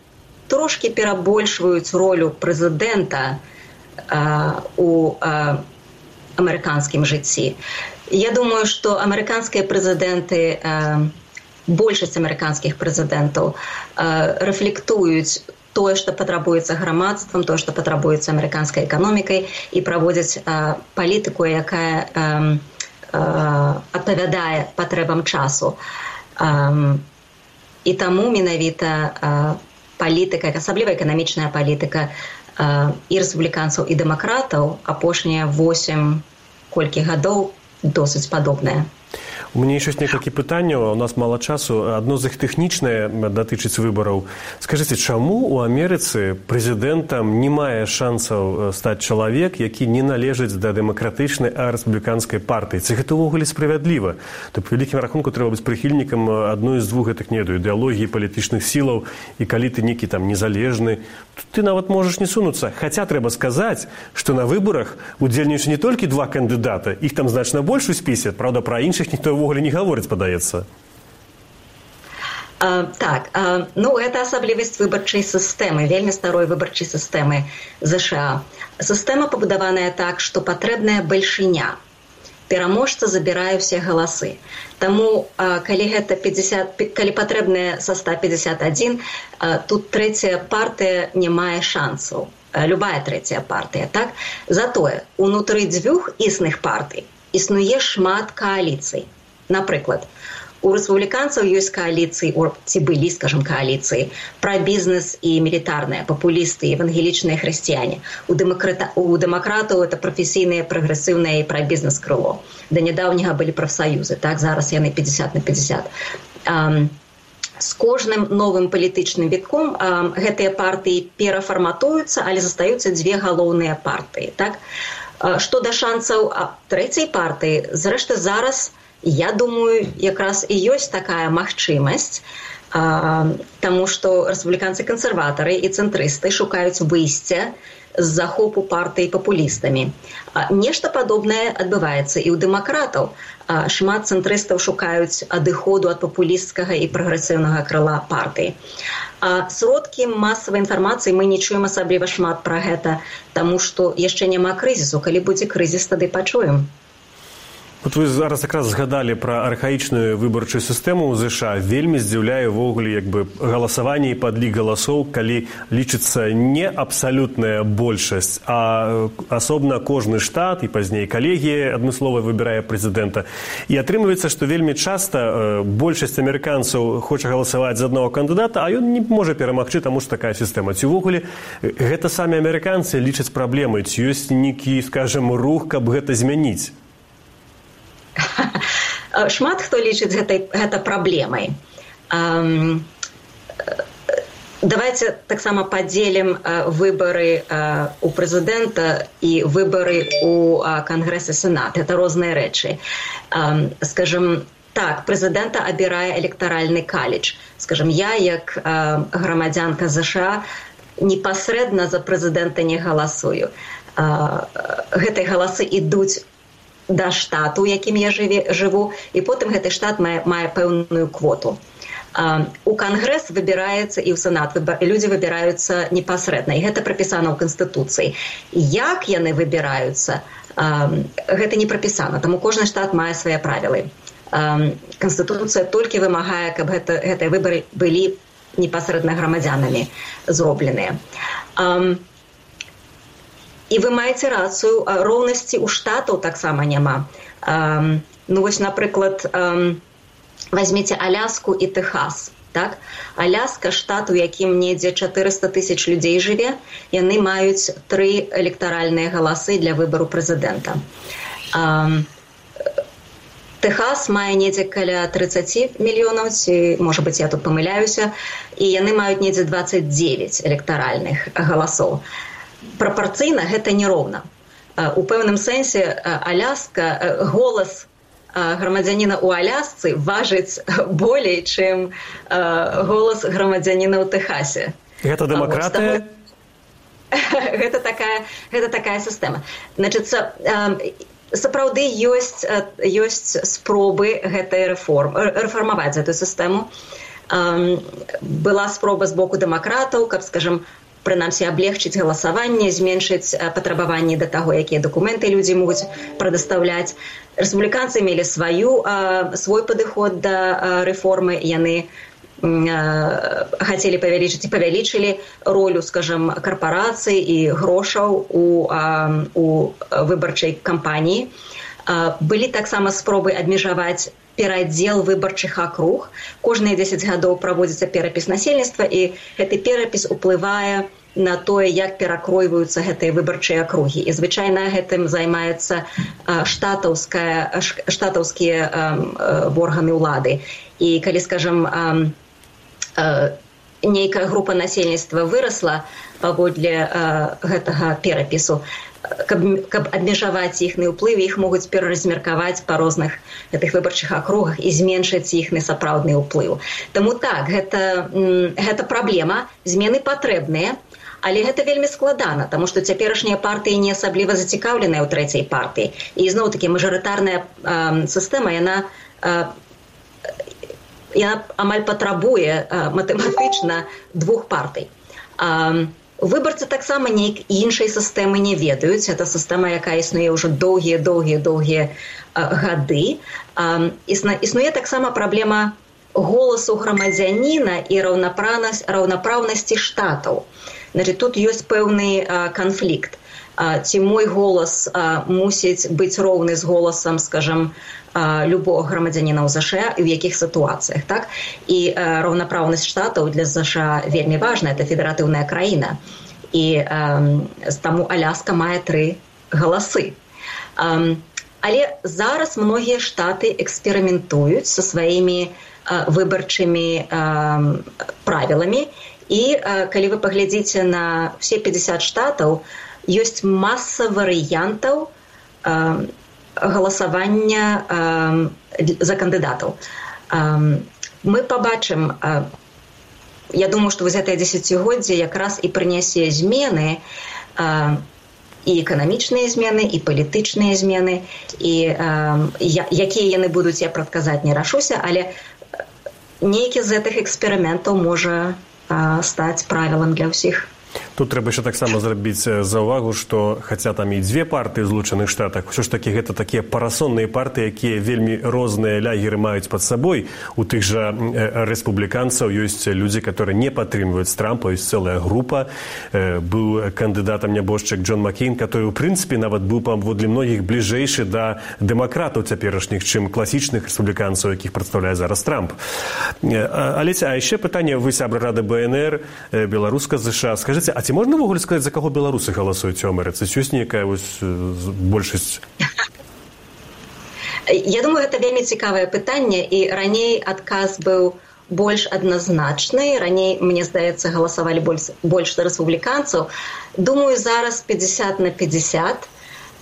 трошки перабольшваюць ролю прэзідэнта у амерыканскім жыцці. Я думаю што амерыканскія прэзідэнты большасць амерыканскіх прэзідэнтаў рэфлектуюць тое што патрабуецца грамадствам то што патрабуецца амерыканскай эканомікай і праводзяць палітыку якая адпавядае патрэбам часу. І таму менавіта палітыка асабліва эканамічная палітыка і рэспубліканцаў і дэмакратаў апошнія восемь колькі гадоў досыць падобная У мяне ёсць некалькі пытанняў у нас мала часу. Адно з іх тэхнічнае датычыць выбараў скажитеце чаму у амерыцы прэзідэнтам не мае шансаў стаць чалавек які не належыць да дэмакратычнай а рэспубліканскай партыі? Ці гэта ўвогуле справядліва? То по вялікім рахунку трэба быць прыхільнікам адной з двух гэтых неду ідэалогіі палітычных сілаў і калі ты некі там незалежны ты нават можаш не сунуцца. Хаця трэба сказаць што на выбарах удзельнічаюць не толькі два кандыдата іх там значна больш у спісе правда пра іншых ніхто ўвогуле не гаворыць падаецца так а, ну это асаблівасць выбарчай сістэмы вельмі старой выбарчай сістэмы ЗША сістэма пабудаваная так што патрэбная бальшыня пераможца забірае ўсе галасы Таму а, калі гэта 50 калі патрэбная са 151 а, тут трэцяя партыя не мае шансаў. Любая трэцяя партыя так? Затое унутры дзвюх існых партый існуе шмат кааліцый. Напрыклад у рэспубліканцаў ёсць кааліцыі ці былі скажем кааліцыі пра бізнес і мілітарныя папулісты евангелічныя хрысціяне. У дэмакрата у дэмакратаў это прафесійныя прагрэсіўныя і пра бізнес крыло. Да нядаўняга былі прафсаюзы так зараз яны 50 на 50 um, з кожным новым палітычным вітком гэтыя партыі перафарматуюцца але застаюцца дзве галоўныя партыі так што да шансаў трэцяй партыі зрэшты зараз я думаю якраз і ёсць такая магчымасць Таму што рэспубліканцы кансерватары і цэнтрысты шукаюць выйсця з захопу партыі папулістамі. Нешта падобнае адбываецца і ў дэмакратаў. Шмат цэнтрыстаў шукаюць адыходу ад папулісцкага і прагрэсіўнага крыла партыі. Сродкі масавай інфармацыі мы не чуем асабліва шмат пра гэта, таму што яшчэ няма крызісу, калі будзе крызіс, тады пачуем. Вот вы зараз якраз згадалі пра архаічную выбарчую сістэму ў ЗША вельмі здзіўляе ўвогуле як бы галасаванне і падлік галасоў калі лічыцца не абсалютная большасць а асобна кожны штат і пазней калегія адмыслова выбірае прэзідэнта. І атрымліваецца што вельмі часта большасць амерыканцаў хоча галасаваць з аднаго кандыдата а ён не можа перамагчы таму што такая сістэма. Ці ўвогуле гэта самі амерыканцы лічаць праблемы ці ёсць нейкі скажем рух каб гэта змяніць шмат хто лічыць гэтай гэта праблемай. Давайте таксама падзелім выбары у прэзідэнта і выбары у кангрэсы сенат. Это розныя рэчы. Скажем так прэзідэнта абірае электаральны каледж. Скажем я як грамадзянка ЗША непасрэдна за прэзідэнта не галасую. Гэтай галасы ідуць да штату якім я жыве жыву і потым гэты штат мае, мае пэўную квоту. У кангрэс выбіраецца і ў сенат людзі выбіраюцца непасрэдна і гэта прапісана ў канстытуцыі. Як яны выбіраюцца? Гэта не прапісана таму кожны штат мае свае правілы. Канстытуцыя толькі вымагае каб гэта гэтыя выбары былі непасрэдна грамадзянамі зробленыя. А, і вы маеце рацыю роўнасці ў штатаў таксама няма ну вось напрыклад возьмеце аляску і тэхас так? Аляска штат у якім недзе 400 тысяч людзей жыве яны маюць тры электаральныя галасы для выбару прэзідэнта. Техас мае недзе каля 30 мільёнаў ці можа быть я тут памыляюся і яны маюць недзе 29 электаральных галасоў прапорцыйна гэта нероўна. У пэўным сэнсе аляска голас грамадзяніна ў алясцы важыць болей чым голас грамадзяніна ў тэхасе. Гэта дэмакратыя [laughs] гэта такая гэта такая сістэма. Значыцца сапраўды ёсць ёсць спробы гэтай рэформ рэфармаваць эту сістэму. Была спроба з боку дэмакратаў каб скажем прынамсі аблегчыць галасаванне зменшыць патрабаванні да таго якія дакументы людзі могуць прадастаўляць. Рэспубліканцы мелі сваю свой падыход да рэформы. Яны хацелі павялічыць і павялічылі ролю скажем карпорацыі і грошаў у, у выбарчай кампаніі. Былі таксама спробы абмежаваць перадзел выбарчых акруг. Кожныя 10 гадоў праводзіцца перапіс насельніцтва і гэты перапіс уплывае на тое як перакройваюцца гэтыя выбарчыя акругі. І звычайна гэтым займаецца штатаўская штатаўскія органы ўлады. І калі скажем нейкая група насельніцтва вырасла паводле гэтага перапісу каб, каб абмежаваць іхны ўплыў іх могуць пераразмеркаваць па розных гэтых выбарчых акругах і зменшыць іхны сапраўдны ўплыў. Таму так гэта, гэта праблема. Змены патрэбныя але гэта вельмі складана таму што цяперашнія партыі не асабліва зацікаўленыя ў трэцяй партыі. І зноў такі мажарытарная сістэма яна яна амаль патрабуе матэматычна двух партый. Выбарцы таксама нейк іншай сістэмы не ведаюць. Это сістэма, якая існуе ўжо доўгія доўгія доўгія гады. Існуе таксама праблема голасу грамадзяніна і раўнапраўнасць раўнапраўнасці штатаў. Значит, тут ёсць пэўны канфлікт. Ці мой голас мусіць быць роўны з голасам, скажем, любого грамадзяніна ў ЗША і ў якіх сітуацыях так? І раўнапраўнасць штатаў для ЗША вельмі важна это федэратыўная краіна. І таму аляска мае тры галасы. Але зараз многія штаты эксперыментуюць са сваімі выбарчымі правіламі. І калі вы паглядзіце на все 50 штатаў ёсць маса варыянтаў галасавання э, за кандыдатаў. Э, мы побачым э, я думаю, што вось гэтае дзесяцігоддзе якраз і прынясе змены э, і эканамічныя змены і палітычныя змены і э, якія яны будуць я прадказаць не рашуся, але нейкі з гэтых эксперыментаў можа э, стаць правілам для ўсіх. Тут трэба яшчэ таксама зрабіць за ўвагу, што хаця там і дзве партыі злучаных штатах, ўсё ж такі гэта такія парасонныя партыі, якія вельмі розныя лягеры маюць пад сабой. У тых жа рэспубліканцаў ёсць людзі, которые не падтрымваюць трампа ёсць цэлая група. быў кандыдатам нябожчык Джон Маккейн, который у прынцыпе нават быў паводле многіх бліжэйшы да дэмакратаў цяперашніх, чым класічных рэспубліканцаў, якіх прадстаўляе зараз трамп. Але а яшчэ пытанне вы сябра рады БНР беларуска ЗША скажыце а ці можна ўвогуле сказаць за каго беларусы галасуюць у амерыцы? Ці ёсць нейкая вось большасць? Я думаю гэта вельмі цікавае пытанне і раней адказ быў больш адназначны. Раней мне здаецца галасавалі больш больш за рэспубліканцаў. Думаю зараз 50 на 50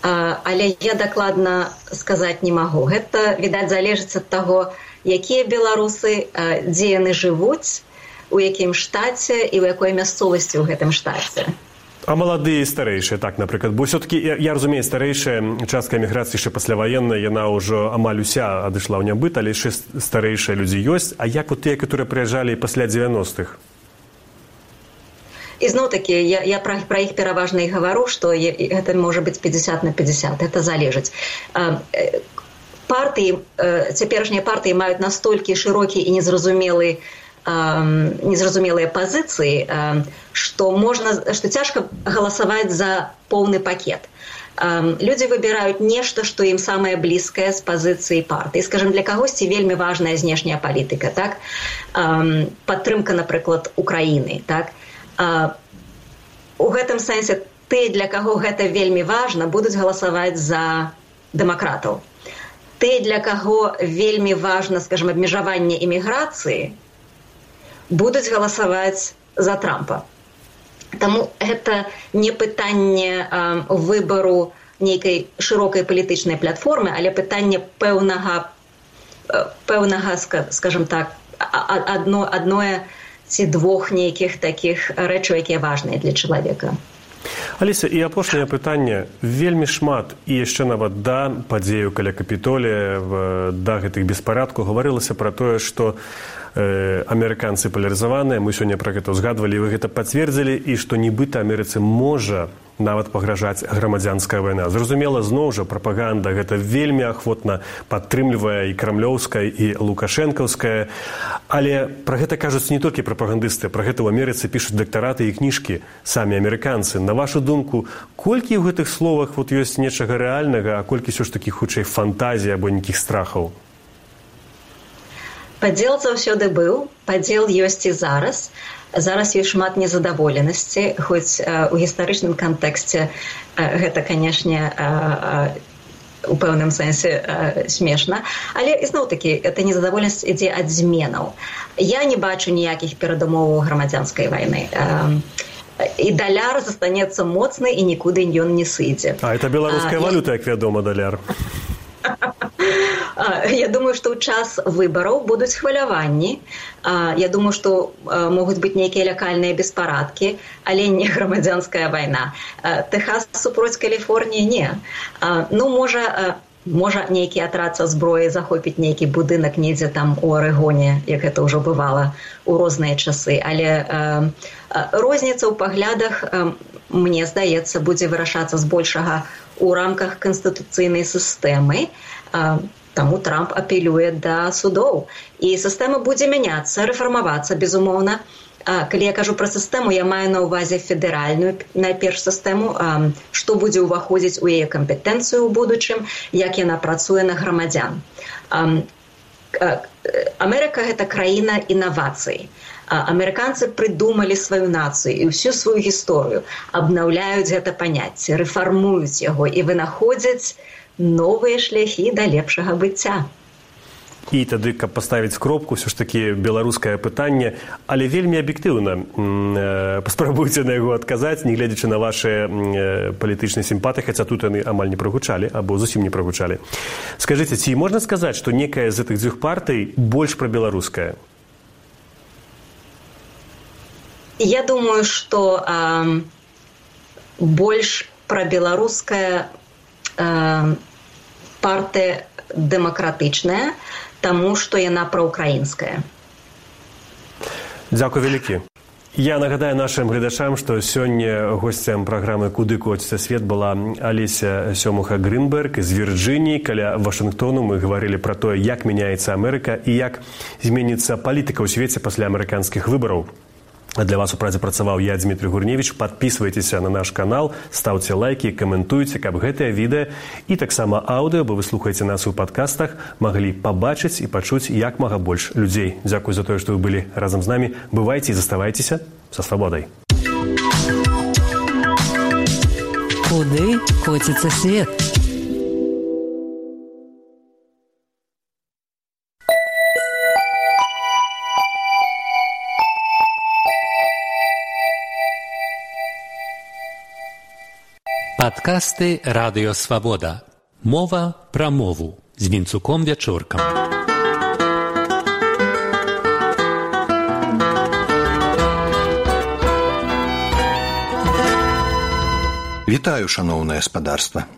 але я дакладна сказаць не магу. Гэта відаць залежыць ад таго якія беларусы дзе яны жывуць у якім штаце і ў якой мясцовасці ў гэтым штаце. А маладыя і старэйшыя так напрыклад. Бо все-таки я, я разумею старэйшая частка эміграцыі яшчэ пасляваенная яна ўжо амаль уся адышла ў нябыт але яшчэ старэйшыя людзі ёсць. А як вот тыя которые прыязджалі пасля 90-х ізноў такі я, я пра, пра іх пераважна і гавару што гэта можа быць 50 на 50 это залежыць. Партыі цяперашнія партыі маюць настолькі шырокі і незразумелы незразумелыя пазіцыі што можна што цяжка галасаваць за поўны пакет. Людзі выбіраюць нешта, што ім самае блізкае з пазіцыі партыі. скажем для кагосьці вельмі важная знешняя палітыка так? Падтрымка напрыклад Украіны так? У гэтым сэнсе ты для каго гэта вельмі важна будуць галасаваць за дэмакратаў. Ты для каго вельмі важна скажем абмежаванне іміграцыі будуць галасаваць за трампа Таму гэта не пытанне э, выбару нейкай шырокай палітычнай платформы, але пытанне пэўнага пэўнага скажем так адно адное ці двух нейкіх такіх рэчаў, якія важныя для чалавека. Аліса і апошняе пытанне вельмі шмат і яшчэ нават да падзею каля капітолія да гэтых беспарадку. Гаварылася пра тое, што э, амерыканцы палярызаваныя. Мы сёння пра гэта ўзгадвалі вы гэта пацвердзілі і што нібыта амерыцы можа нават пагражаць грамадзянская вайна. Зразумела зноў жа прапаганда гэта вельмі ахвотна падтрымлівае і крамлёўская і лукашэнкаўская але пра гэта кажуць не толькі прапагандысты пра гэта ў амерыцы пішуць дактараты і кніжкі самі амерыканцы. На вашу думку колькі ў гэтых словах вот ёсць нечага рэальнага а колькі ўсё ж такі хутчэй фантазія або нейкіх страхаў? Падзел заўсёды быў падзел ёсць і зараз зараз ёсць шмат незадаволенасці хоць у гістарычным кантэксце гэта канешне у пэўным сэнсе смешна. Але ізноў такі это незадаволенасць ідзе ад зменаў. Я не бачу ніякіх перадумоваў грамадзянскай вайны. І даляр застанецца моцны і нікуды ён не сыдзе. А это беларуская валюта як вядома даляр Я думаю, што ў час выбараў будуць хваляванні. Я думаю, што могуць быць нейкія лякальныя беспарадкі, але не грамадзянская вайна. Тэхас супроць Каліфорніі не. Ну можа, можа нейкі атрад са зброі захопіць нейкі будынак недзе там у арэгоне, як гэта ўжо бывала ў розныя часы. Але розніца ў паглядах мне здаецца, будзе вырашацца збольшага у рамках канстытуцыйнай сістэмы. Таму Трамп апелюе да судоў і сістэма будзе мяняцца, рэфармавацца безумоўна. Калі я кажу пра сістэму, я маю на ўвазе федэральную найперш сістэму, што будзе ўваходзіць у яе кампетэнцыю ў будучым, як яна працуе на грамадзян. Амерыка гэта краіна інавацый. Амерыканцы прыдумалі сваю нацыю і ўсю сваю гісторыю, абнаўляюць гэта паняцце, рэфармуюць яго і вынаходзяць, новыя шляхі да лепшага быцця. І тады каб паставіць кропку ўсё ж такі беларускае пытанне але вельмі аб'ектыўна паспрабуйце на яго адказаць не гледзячы на ваши палітычныя сімпаты хаця тут яны амаль не прагучалі або зусім не прагучалі. Скажитеце ці можна сказаць што некая з гэтых дзвюх партый больш пра беларускае? Я думаю что больш пра беларускае партыя дэмакратычная, таму што яна праўкраінская. Дзякуй вялікі. Я нагадаю нашим гледачам, што сёння госцям праграмы куды коціцца свет была Алеся сёмуха Грынберг з Вірджыніі каля Вашынгтону мы гаварылі пра тое, як мяняецца Амерыка і як зменіцца палітыка ў свеце пасля амерыканскіх выбараў. Для вас у празе працаваў я Дмітрий Гурневич, подписывайтеся на наш канал, ставце лайки, каментуйце, каб гэтае відэа і таксама аўдыо, бо вы слухаеце нас у падкастах, маглі пабачыць і пачуць як мага больш людзей. Дзякуй за тое, што вы былі разам з намі, бывайце і заставайцеся са свабодай. Куды коціцца свет? Падкасты радыёвабода. Мова пра мову з вінцуком вячоркам. Вітаю шаноўнае гаспадарства.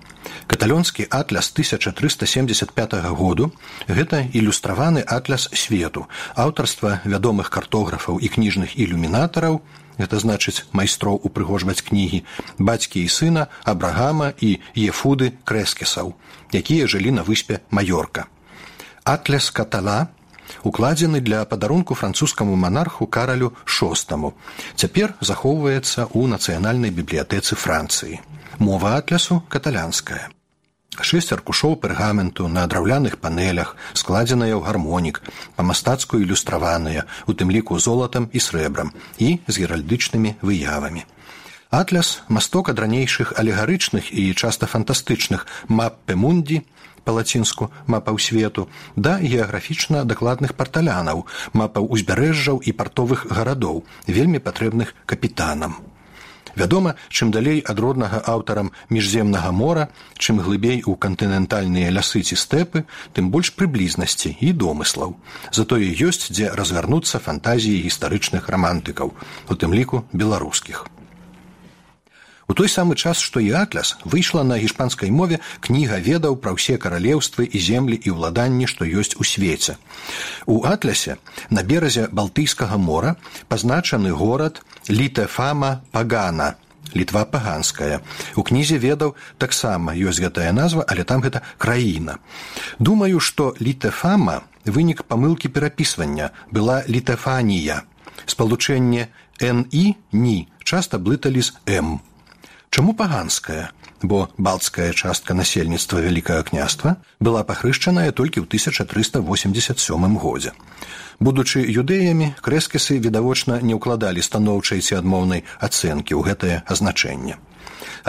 Каталёнскі атляс 1375 году гэта ілюстраваны атляс свету, аўтарства вядомых картографаў і кніжных ілюмінатараў, гэта значыць майстроў упрыгожваць кнігі. Бацькі і сына абрагама і ефуды крэскесаў якія жылі на выспе маёрка атляс катала укладзены для падарунку французскаму манарху каралю шостаму. Цяпер захоўваецца ў нацыянальнай бібліятэцы францыі. Мова атлясу каталянская. Шэсць аркушоў пергаменту на драўляных панелях, складзеныя ў гармонік, па-мастацку ілюстраваныя, у тым ліку золатам і срэбрам і з геральдычнымі выявамі. Атляс масток ад ранейшых алегарычных і часта фантастычных маппе мундзі па-лацінску мапаў свету да геаграфічна дакладных парталянаў, мапаў узбярэжжаў і партовых гарадоў, вельмі патрэбных капітанам. Вядома, чым далей ад роднага аўтарам міжземнага мора, чым глыбей у кантынентальныя лясы ці стэпы, тым больш прыблізнасці і домыслаў. Затое ёсць, дзе разгарнуцца фантазіі гістарычных рамантыкаў, у тым ліку беларускіх. У той самы час, што і атляс выйшла на гішпанскай мове кніга ведаў пра ўсе каралеўствы і землі і ўладанні, што ёсць у свеце. У атлясе на беразе балтыйскага мора пазначаны горад літэфама пагана літва паганская. У кнізе ведаў таксама ёсць гэтая назва але там гэта краіна. Думаю што літэфама вынік памылкі перапісвання. Была літэфанія спалучэнне ні ні часта блыталі з м Чаму паганская, бо балцкая частка насельніцтва вялікага княства была пахрышчаная толькі ў 1387 годзе. Будучы юдэямі, крэскісы відавочна не ўкладалі станоўчай ці адмоўнай ацэнкі ў гэтае азначэнне.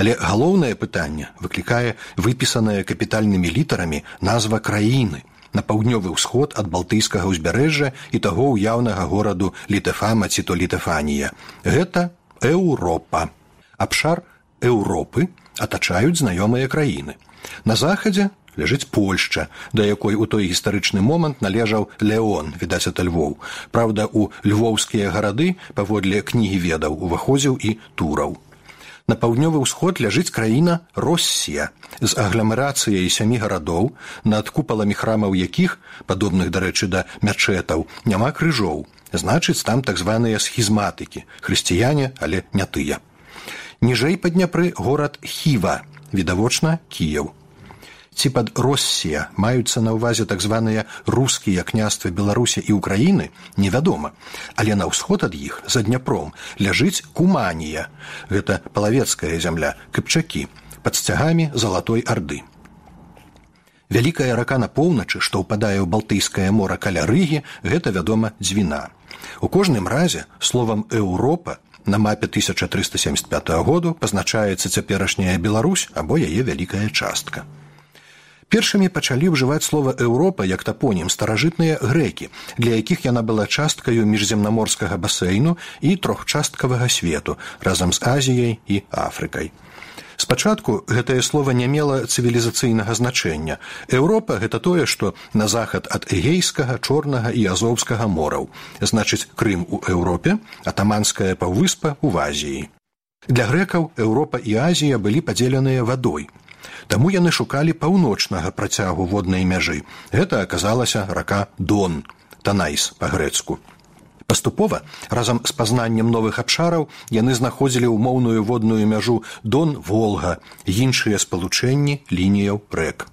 Але галоўнае пытанне выклікае выпісаная капітальнымі літарамі назва краіны на паўднёвы ўсход ад балтыйскага ўзбярэжжа і таго ўяўнага гораду літэфама ці то літэфанія. Гэта Еўропа. Абшар Еўропы атачаюць знаёмыя краіны. На захадзе ляжыць Польшча, да якой у той гістарычны момант належаў Леон, відаць ад львоў. Праўда, у львоўскія гарады паводле кнігі ведаў уваходзіў і тураў. На паўднёвы ўсход ляжыць краіна Россія з агламерацыяй сямі гарадоў, над купаламі храмаў якіх, падобных дарэчы да мячэтаў, няма крыжоў. Значыць, там так званыя схізматыкі, хрысціяне, але не тыя. Ніжэй па Дняпры горад Хіва, відавочна Кіяў. Ці пад Россія маюцца на ўвазе так званыя рускія княствы Беларусі і Украіны, невядома, але на ўсход ад іх за дняпром ляжыць куманія. Гэта палавецкая зямля, кыпчакі, пад сцягамі залатой арды. Вялікая рака на поўначы, што ўпадае ў балтыйскае мора каля рыгі, гэта вядома дзвіна. У кожным разе словам Еўропа на мапе 1375 году пазначаецца цяперашняя Беларусь або яе вялікая частка. Першымі пачалі ўжываць слова Еўропа як тапонім старажытныя грэкі, для якіх яна была часткаю міжземнаморскага басейну і трохчасткавага свету разам з Азіяй і Афрыкай. Спачатку гэтае слово не мела цывілізацыйнага значэння. Еўропа гэта тое, што на захад ад эгейскага, чорнага і азоўскага мораў, значыць Крым у Еўропе, атаманская паўвыспа ў Азіі. Для грэкаў Еўропа і Азія былі падзеленыя вадой. Таму яны шукалі паўночнага працягу воднай мяжы. Гэта аказалася рака Дон, Танайс па-грэцку. Паступова разам з пазнаннем новых абшараў яны знаходзілі ўмоўную водную мяжу дон волга іншыя спалучэнні лініяў рэк.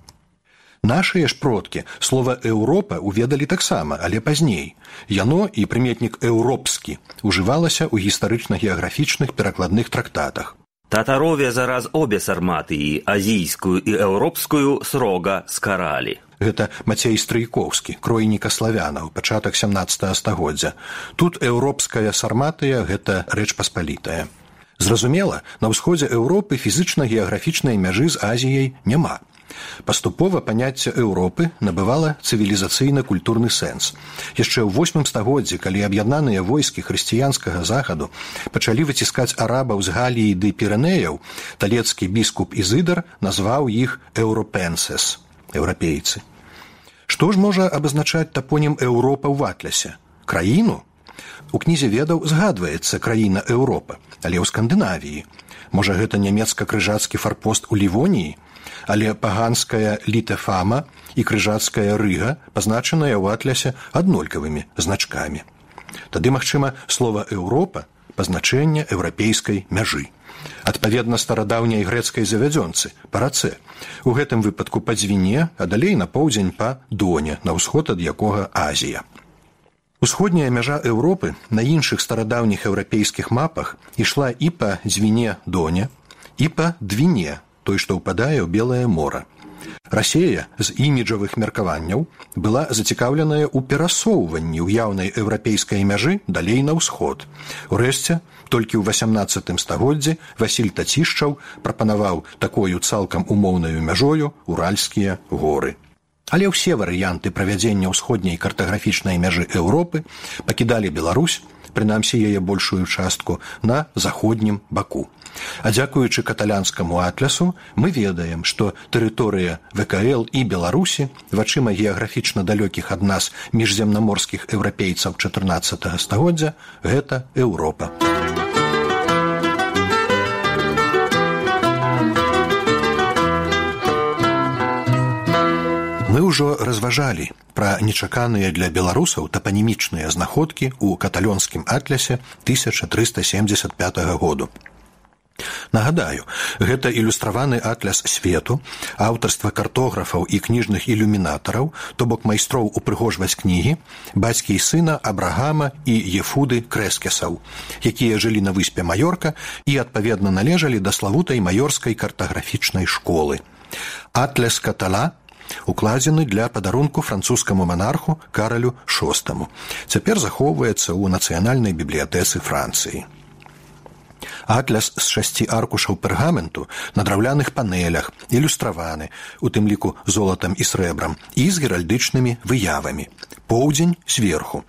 Нашыя ж продкі слова Еўропа уведалі таксама, але пазней. Яно і прыметнік еўропскі ужывалася ў гістарычна-геаграфічных перакладных трактатах. Татарове зараз обе сарматыі азійскую і еўропскую срога скаралі гэта мацей стрыйкоўскі кройніка славянаў пачатак 17 стагоддзя. Тут еўропская сарматыя гэта рэч паспалітая. Зразумела на ўсходзе еўропы фізычна геаграфічнай мяжы з азіяй няма. Паступова паняцце еўропы набывала цывілізацыйна культурны сэнс. Яшчэ ў восьмым стагоддзі калі аб'яднаныя войскі хрысціянскага захаду пачалі выціскаць арабаў з галіі ды пірэнеяў талецкі біскуп ізыдар назваў іх еўропенсес еўрапейцы. Што ж можа абазначаць тапонім Еўропа ў ватлясе краіну? У кнізе ведаў згадваецца краіна Еўропа але ў скандынавіі. Можа гэта нямецка-крыжацкі фарпост у лівоніі? Але паганская літэфама і крыжацкая рыга пазначаная ў атлясе аднолькавымі значкамі. Тады магчыма слова Еўропа пазначэння еўрапейскай мяжы адпаведна старадаўняй грэцкай завядзёнцы парацэ у гэтым выпадку па дзвіне а далей на поўдзень па доне на ўсход ад якога азія. Усходняя мяжа Еўропы на іншых старадаўніх еўрапейскіх мапах ішла і па дзвіне доне і па двіне той што ўпадае ў белае мора Расея з іміджавых меркаванняў была зацікаўленая ў перасоўванні ўяўнай еўрапейскай мяжы далей на ўсход. Урэшце, толькі ў 18 стагоддзі Васіль Тацішчаў прапанаваў такою цалкам умоўнаю мяжою уральскія горы. Але ўсе варыянты правядзення ўсходняй картаграфічнай мяжы Еўропы пакідалі Беларусь, прынамсі яе большую частку на заходнім баку. А дзякуючы каталянскаму атлясу мы ведаем, што тэрыторыя ВКЛ і Беларусі вачыма геаграфічна далёкіх ад нас міжземнаморскіх еўрапейцаў 14 стагоддзя гэта Еўропа. Мы ўжо разважалі пра нечаканыя для беларусаў тапанімічныя знаходкі ў каталёнскім атлясе 1375 году. Нагадаю, гэта ілюстраваны атляс свету, аўтарства картографаў і кніжных ілюмінатараў, то бок майстроў упрыгожваць кнігі, бацькі і сына Абрагама і Ефуды крэскесаў, якія жылі на выспе Маёрка і адпаведна належалі да славутай маёрскай картаграфічнай школы. Атляс катала укладзены для падарунку французскаму манарху каралю VI. Цяпер захоўваецца ў нацыянальнай бібліятэцы Францыі. Атляс з шасці аркушаў пергаменту на драўляных панелях ілюстраваны у тым ліку золатам і срэбрам і з геральдычнымі выявамі. Поўдзень сверху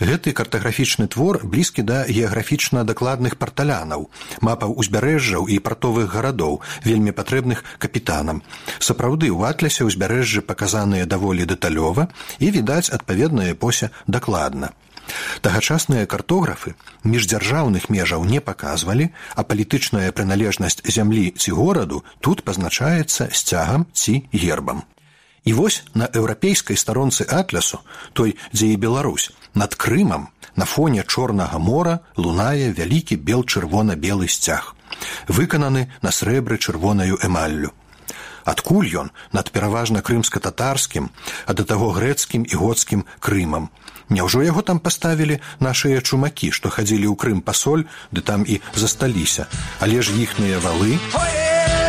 Гэты картаграфічны твор блізкі да геаграфічна дакладных парталянаў, мапаў узбярэжжаў і партовых гарадоў, вельмі патрэбных капітанам. Сапраўды ў атлясе ўзбярэжжы паказаныя даволі дэталёва і відаць адпаведная эпося дакладна. Тагачасныя картографы міждзяржаўных межаў не паказвалі, а палітычная прыналежнасць зямлі ці гораду тут пазначаецца сцягам ці гербам. І вось на еўрапейскай старонцы атлясу, той, дзе і Беларусь, над крымам на фоне чорнага мора лунае вялікі бел чырвона-белы сцяг, выкананы на срэбры чырвонаю эмаллю. Адкуль ён? Над пераважна крымска-татарскім, а да таго грэцкім і годскім крымам, Няўжо яго там паставілі нашыя чумакі, што хадзілі ў крым пасоль, ды там і засталіся, але ж іхныя валы? Крыму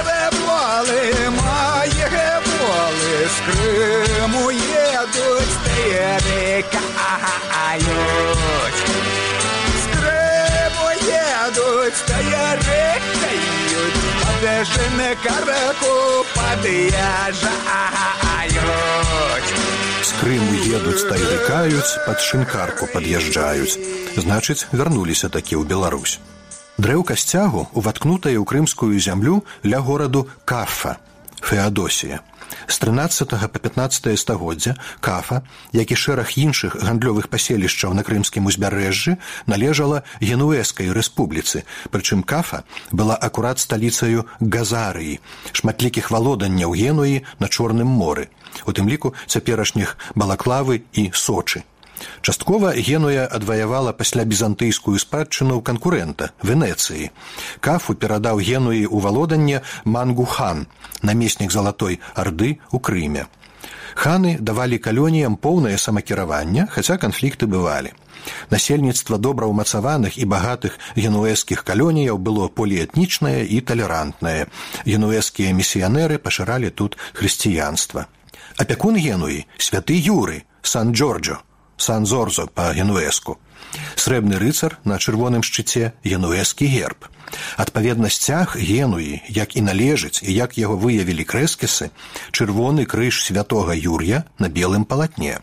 Падэжны караку пад'язжаюць крыму едуць тайрыкаюць пад шынкарку пад'язджаюць. Значыць вярнуліся такі ў Беларусь. Дрэўка сцягу уваткнутая ў крымскую зямлю ля гораду кафа феадосія з 13 по 15 стагоддзя кафа як і шэраг іншых гандлёвых паселішчаў на крымскім узбярэжжы належала генуэскай рэспубліцы прычым кафа была акурат сталіцаю газарыі шматлікіх валоданняў генуі на чорным моры у тым ліку цяперашніх балаклавы і сочы. Часткова генуя адваявала пасля бізантыйскую спадчыну канкурэнта венецыі. Кафу перадаў генуі ў валоданне мангухан, намеснік залатой арды ў крыме. Ханы давалі калоніям поўнае самакіраванне, хаця канфлікты бывалі. Насельніцтва добра ўмацаваных і багатых генуэскіх калоніяў было поліэтнічнае і талерантнае. Генуэскія місіянеры пашыралі тут хрысціянства апякун генуі святы юры сан джорджо сан зорзо по генуэску срэбны рыцар на чырвоным шчыце генуэскі герб адпаведна сцяг генуі як і належыць і як яго выявілі крэскісы чырвоны крыж святого юр'я на белым палатне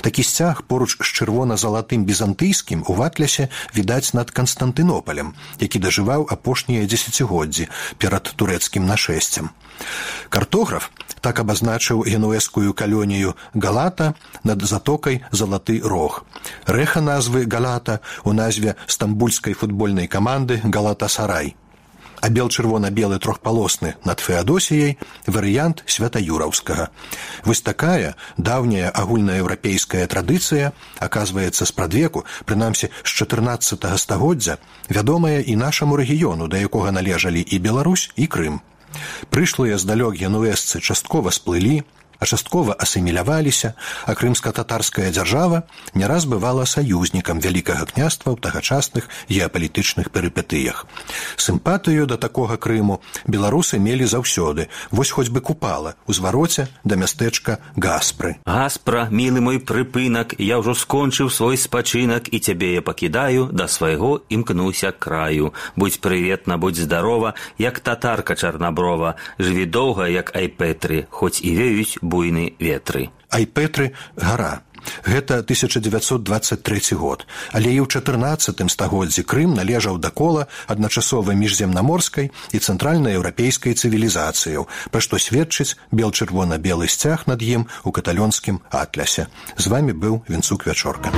Такі сцяг поруч з чырвона-залатым бізантыйскім у ватлясе відаць над Канстантынопалем, які дажываў апошнія дзесяцігоддзі перад турэцкім нашэсцем. Картограф так абазначыў генуэскую калонію галата над затокай залаты рог. Рэха назвы галата у назве стамбульскай футбольнай каманды галата сарай а бел чырвона-белы трохпалосны над феадосіяй варыянт святаюраўскага. Вось такая даўняя агульнаеўрапейская традыцыя аказваецца спрадвеку, прынамсі з 14 стагоддзя, вядомая і нашаму рэгіёну, да якога належалі і Беларусь і Крым. Прышлыя здалёк януэсцы часткова сплылі, а часткова асіміляваліся, а крымска-татарская дзяржава не раз бывала саюзнікам вялікага княства ў тагачасных геапалітычных перыпетыях. Сімпатыю да такога крыму беларусы мелі заўсёды, вось хоць бы купала у звароце да мястэчка гаспры. Гаспра, мілы мой прыпынак, я ўжо скончыў свой спачынак і цябе я пакідаю да свайго імкнуся краю. Будь прыветна, будь здарова, як татарка чарнаброва, жыві доўга, як айпетры, хоць і веюць буйны ветры. Айпетры гара. Гэта 1923 год, але і ў 14 стагоддзі Крым належаў да кола адначасова міжземнаморскай і цэнтральнаеўрапейскай цывілізацыяў, пра што сведчыць бел-чырвона-белы сцяг над ім у каталёнскім атлясе. З вамі быў вінцук вячорка.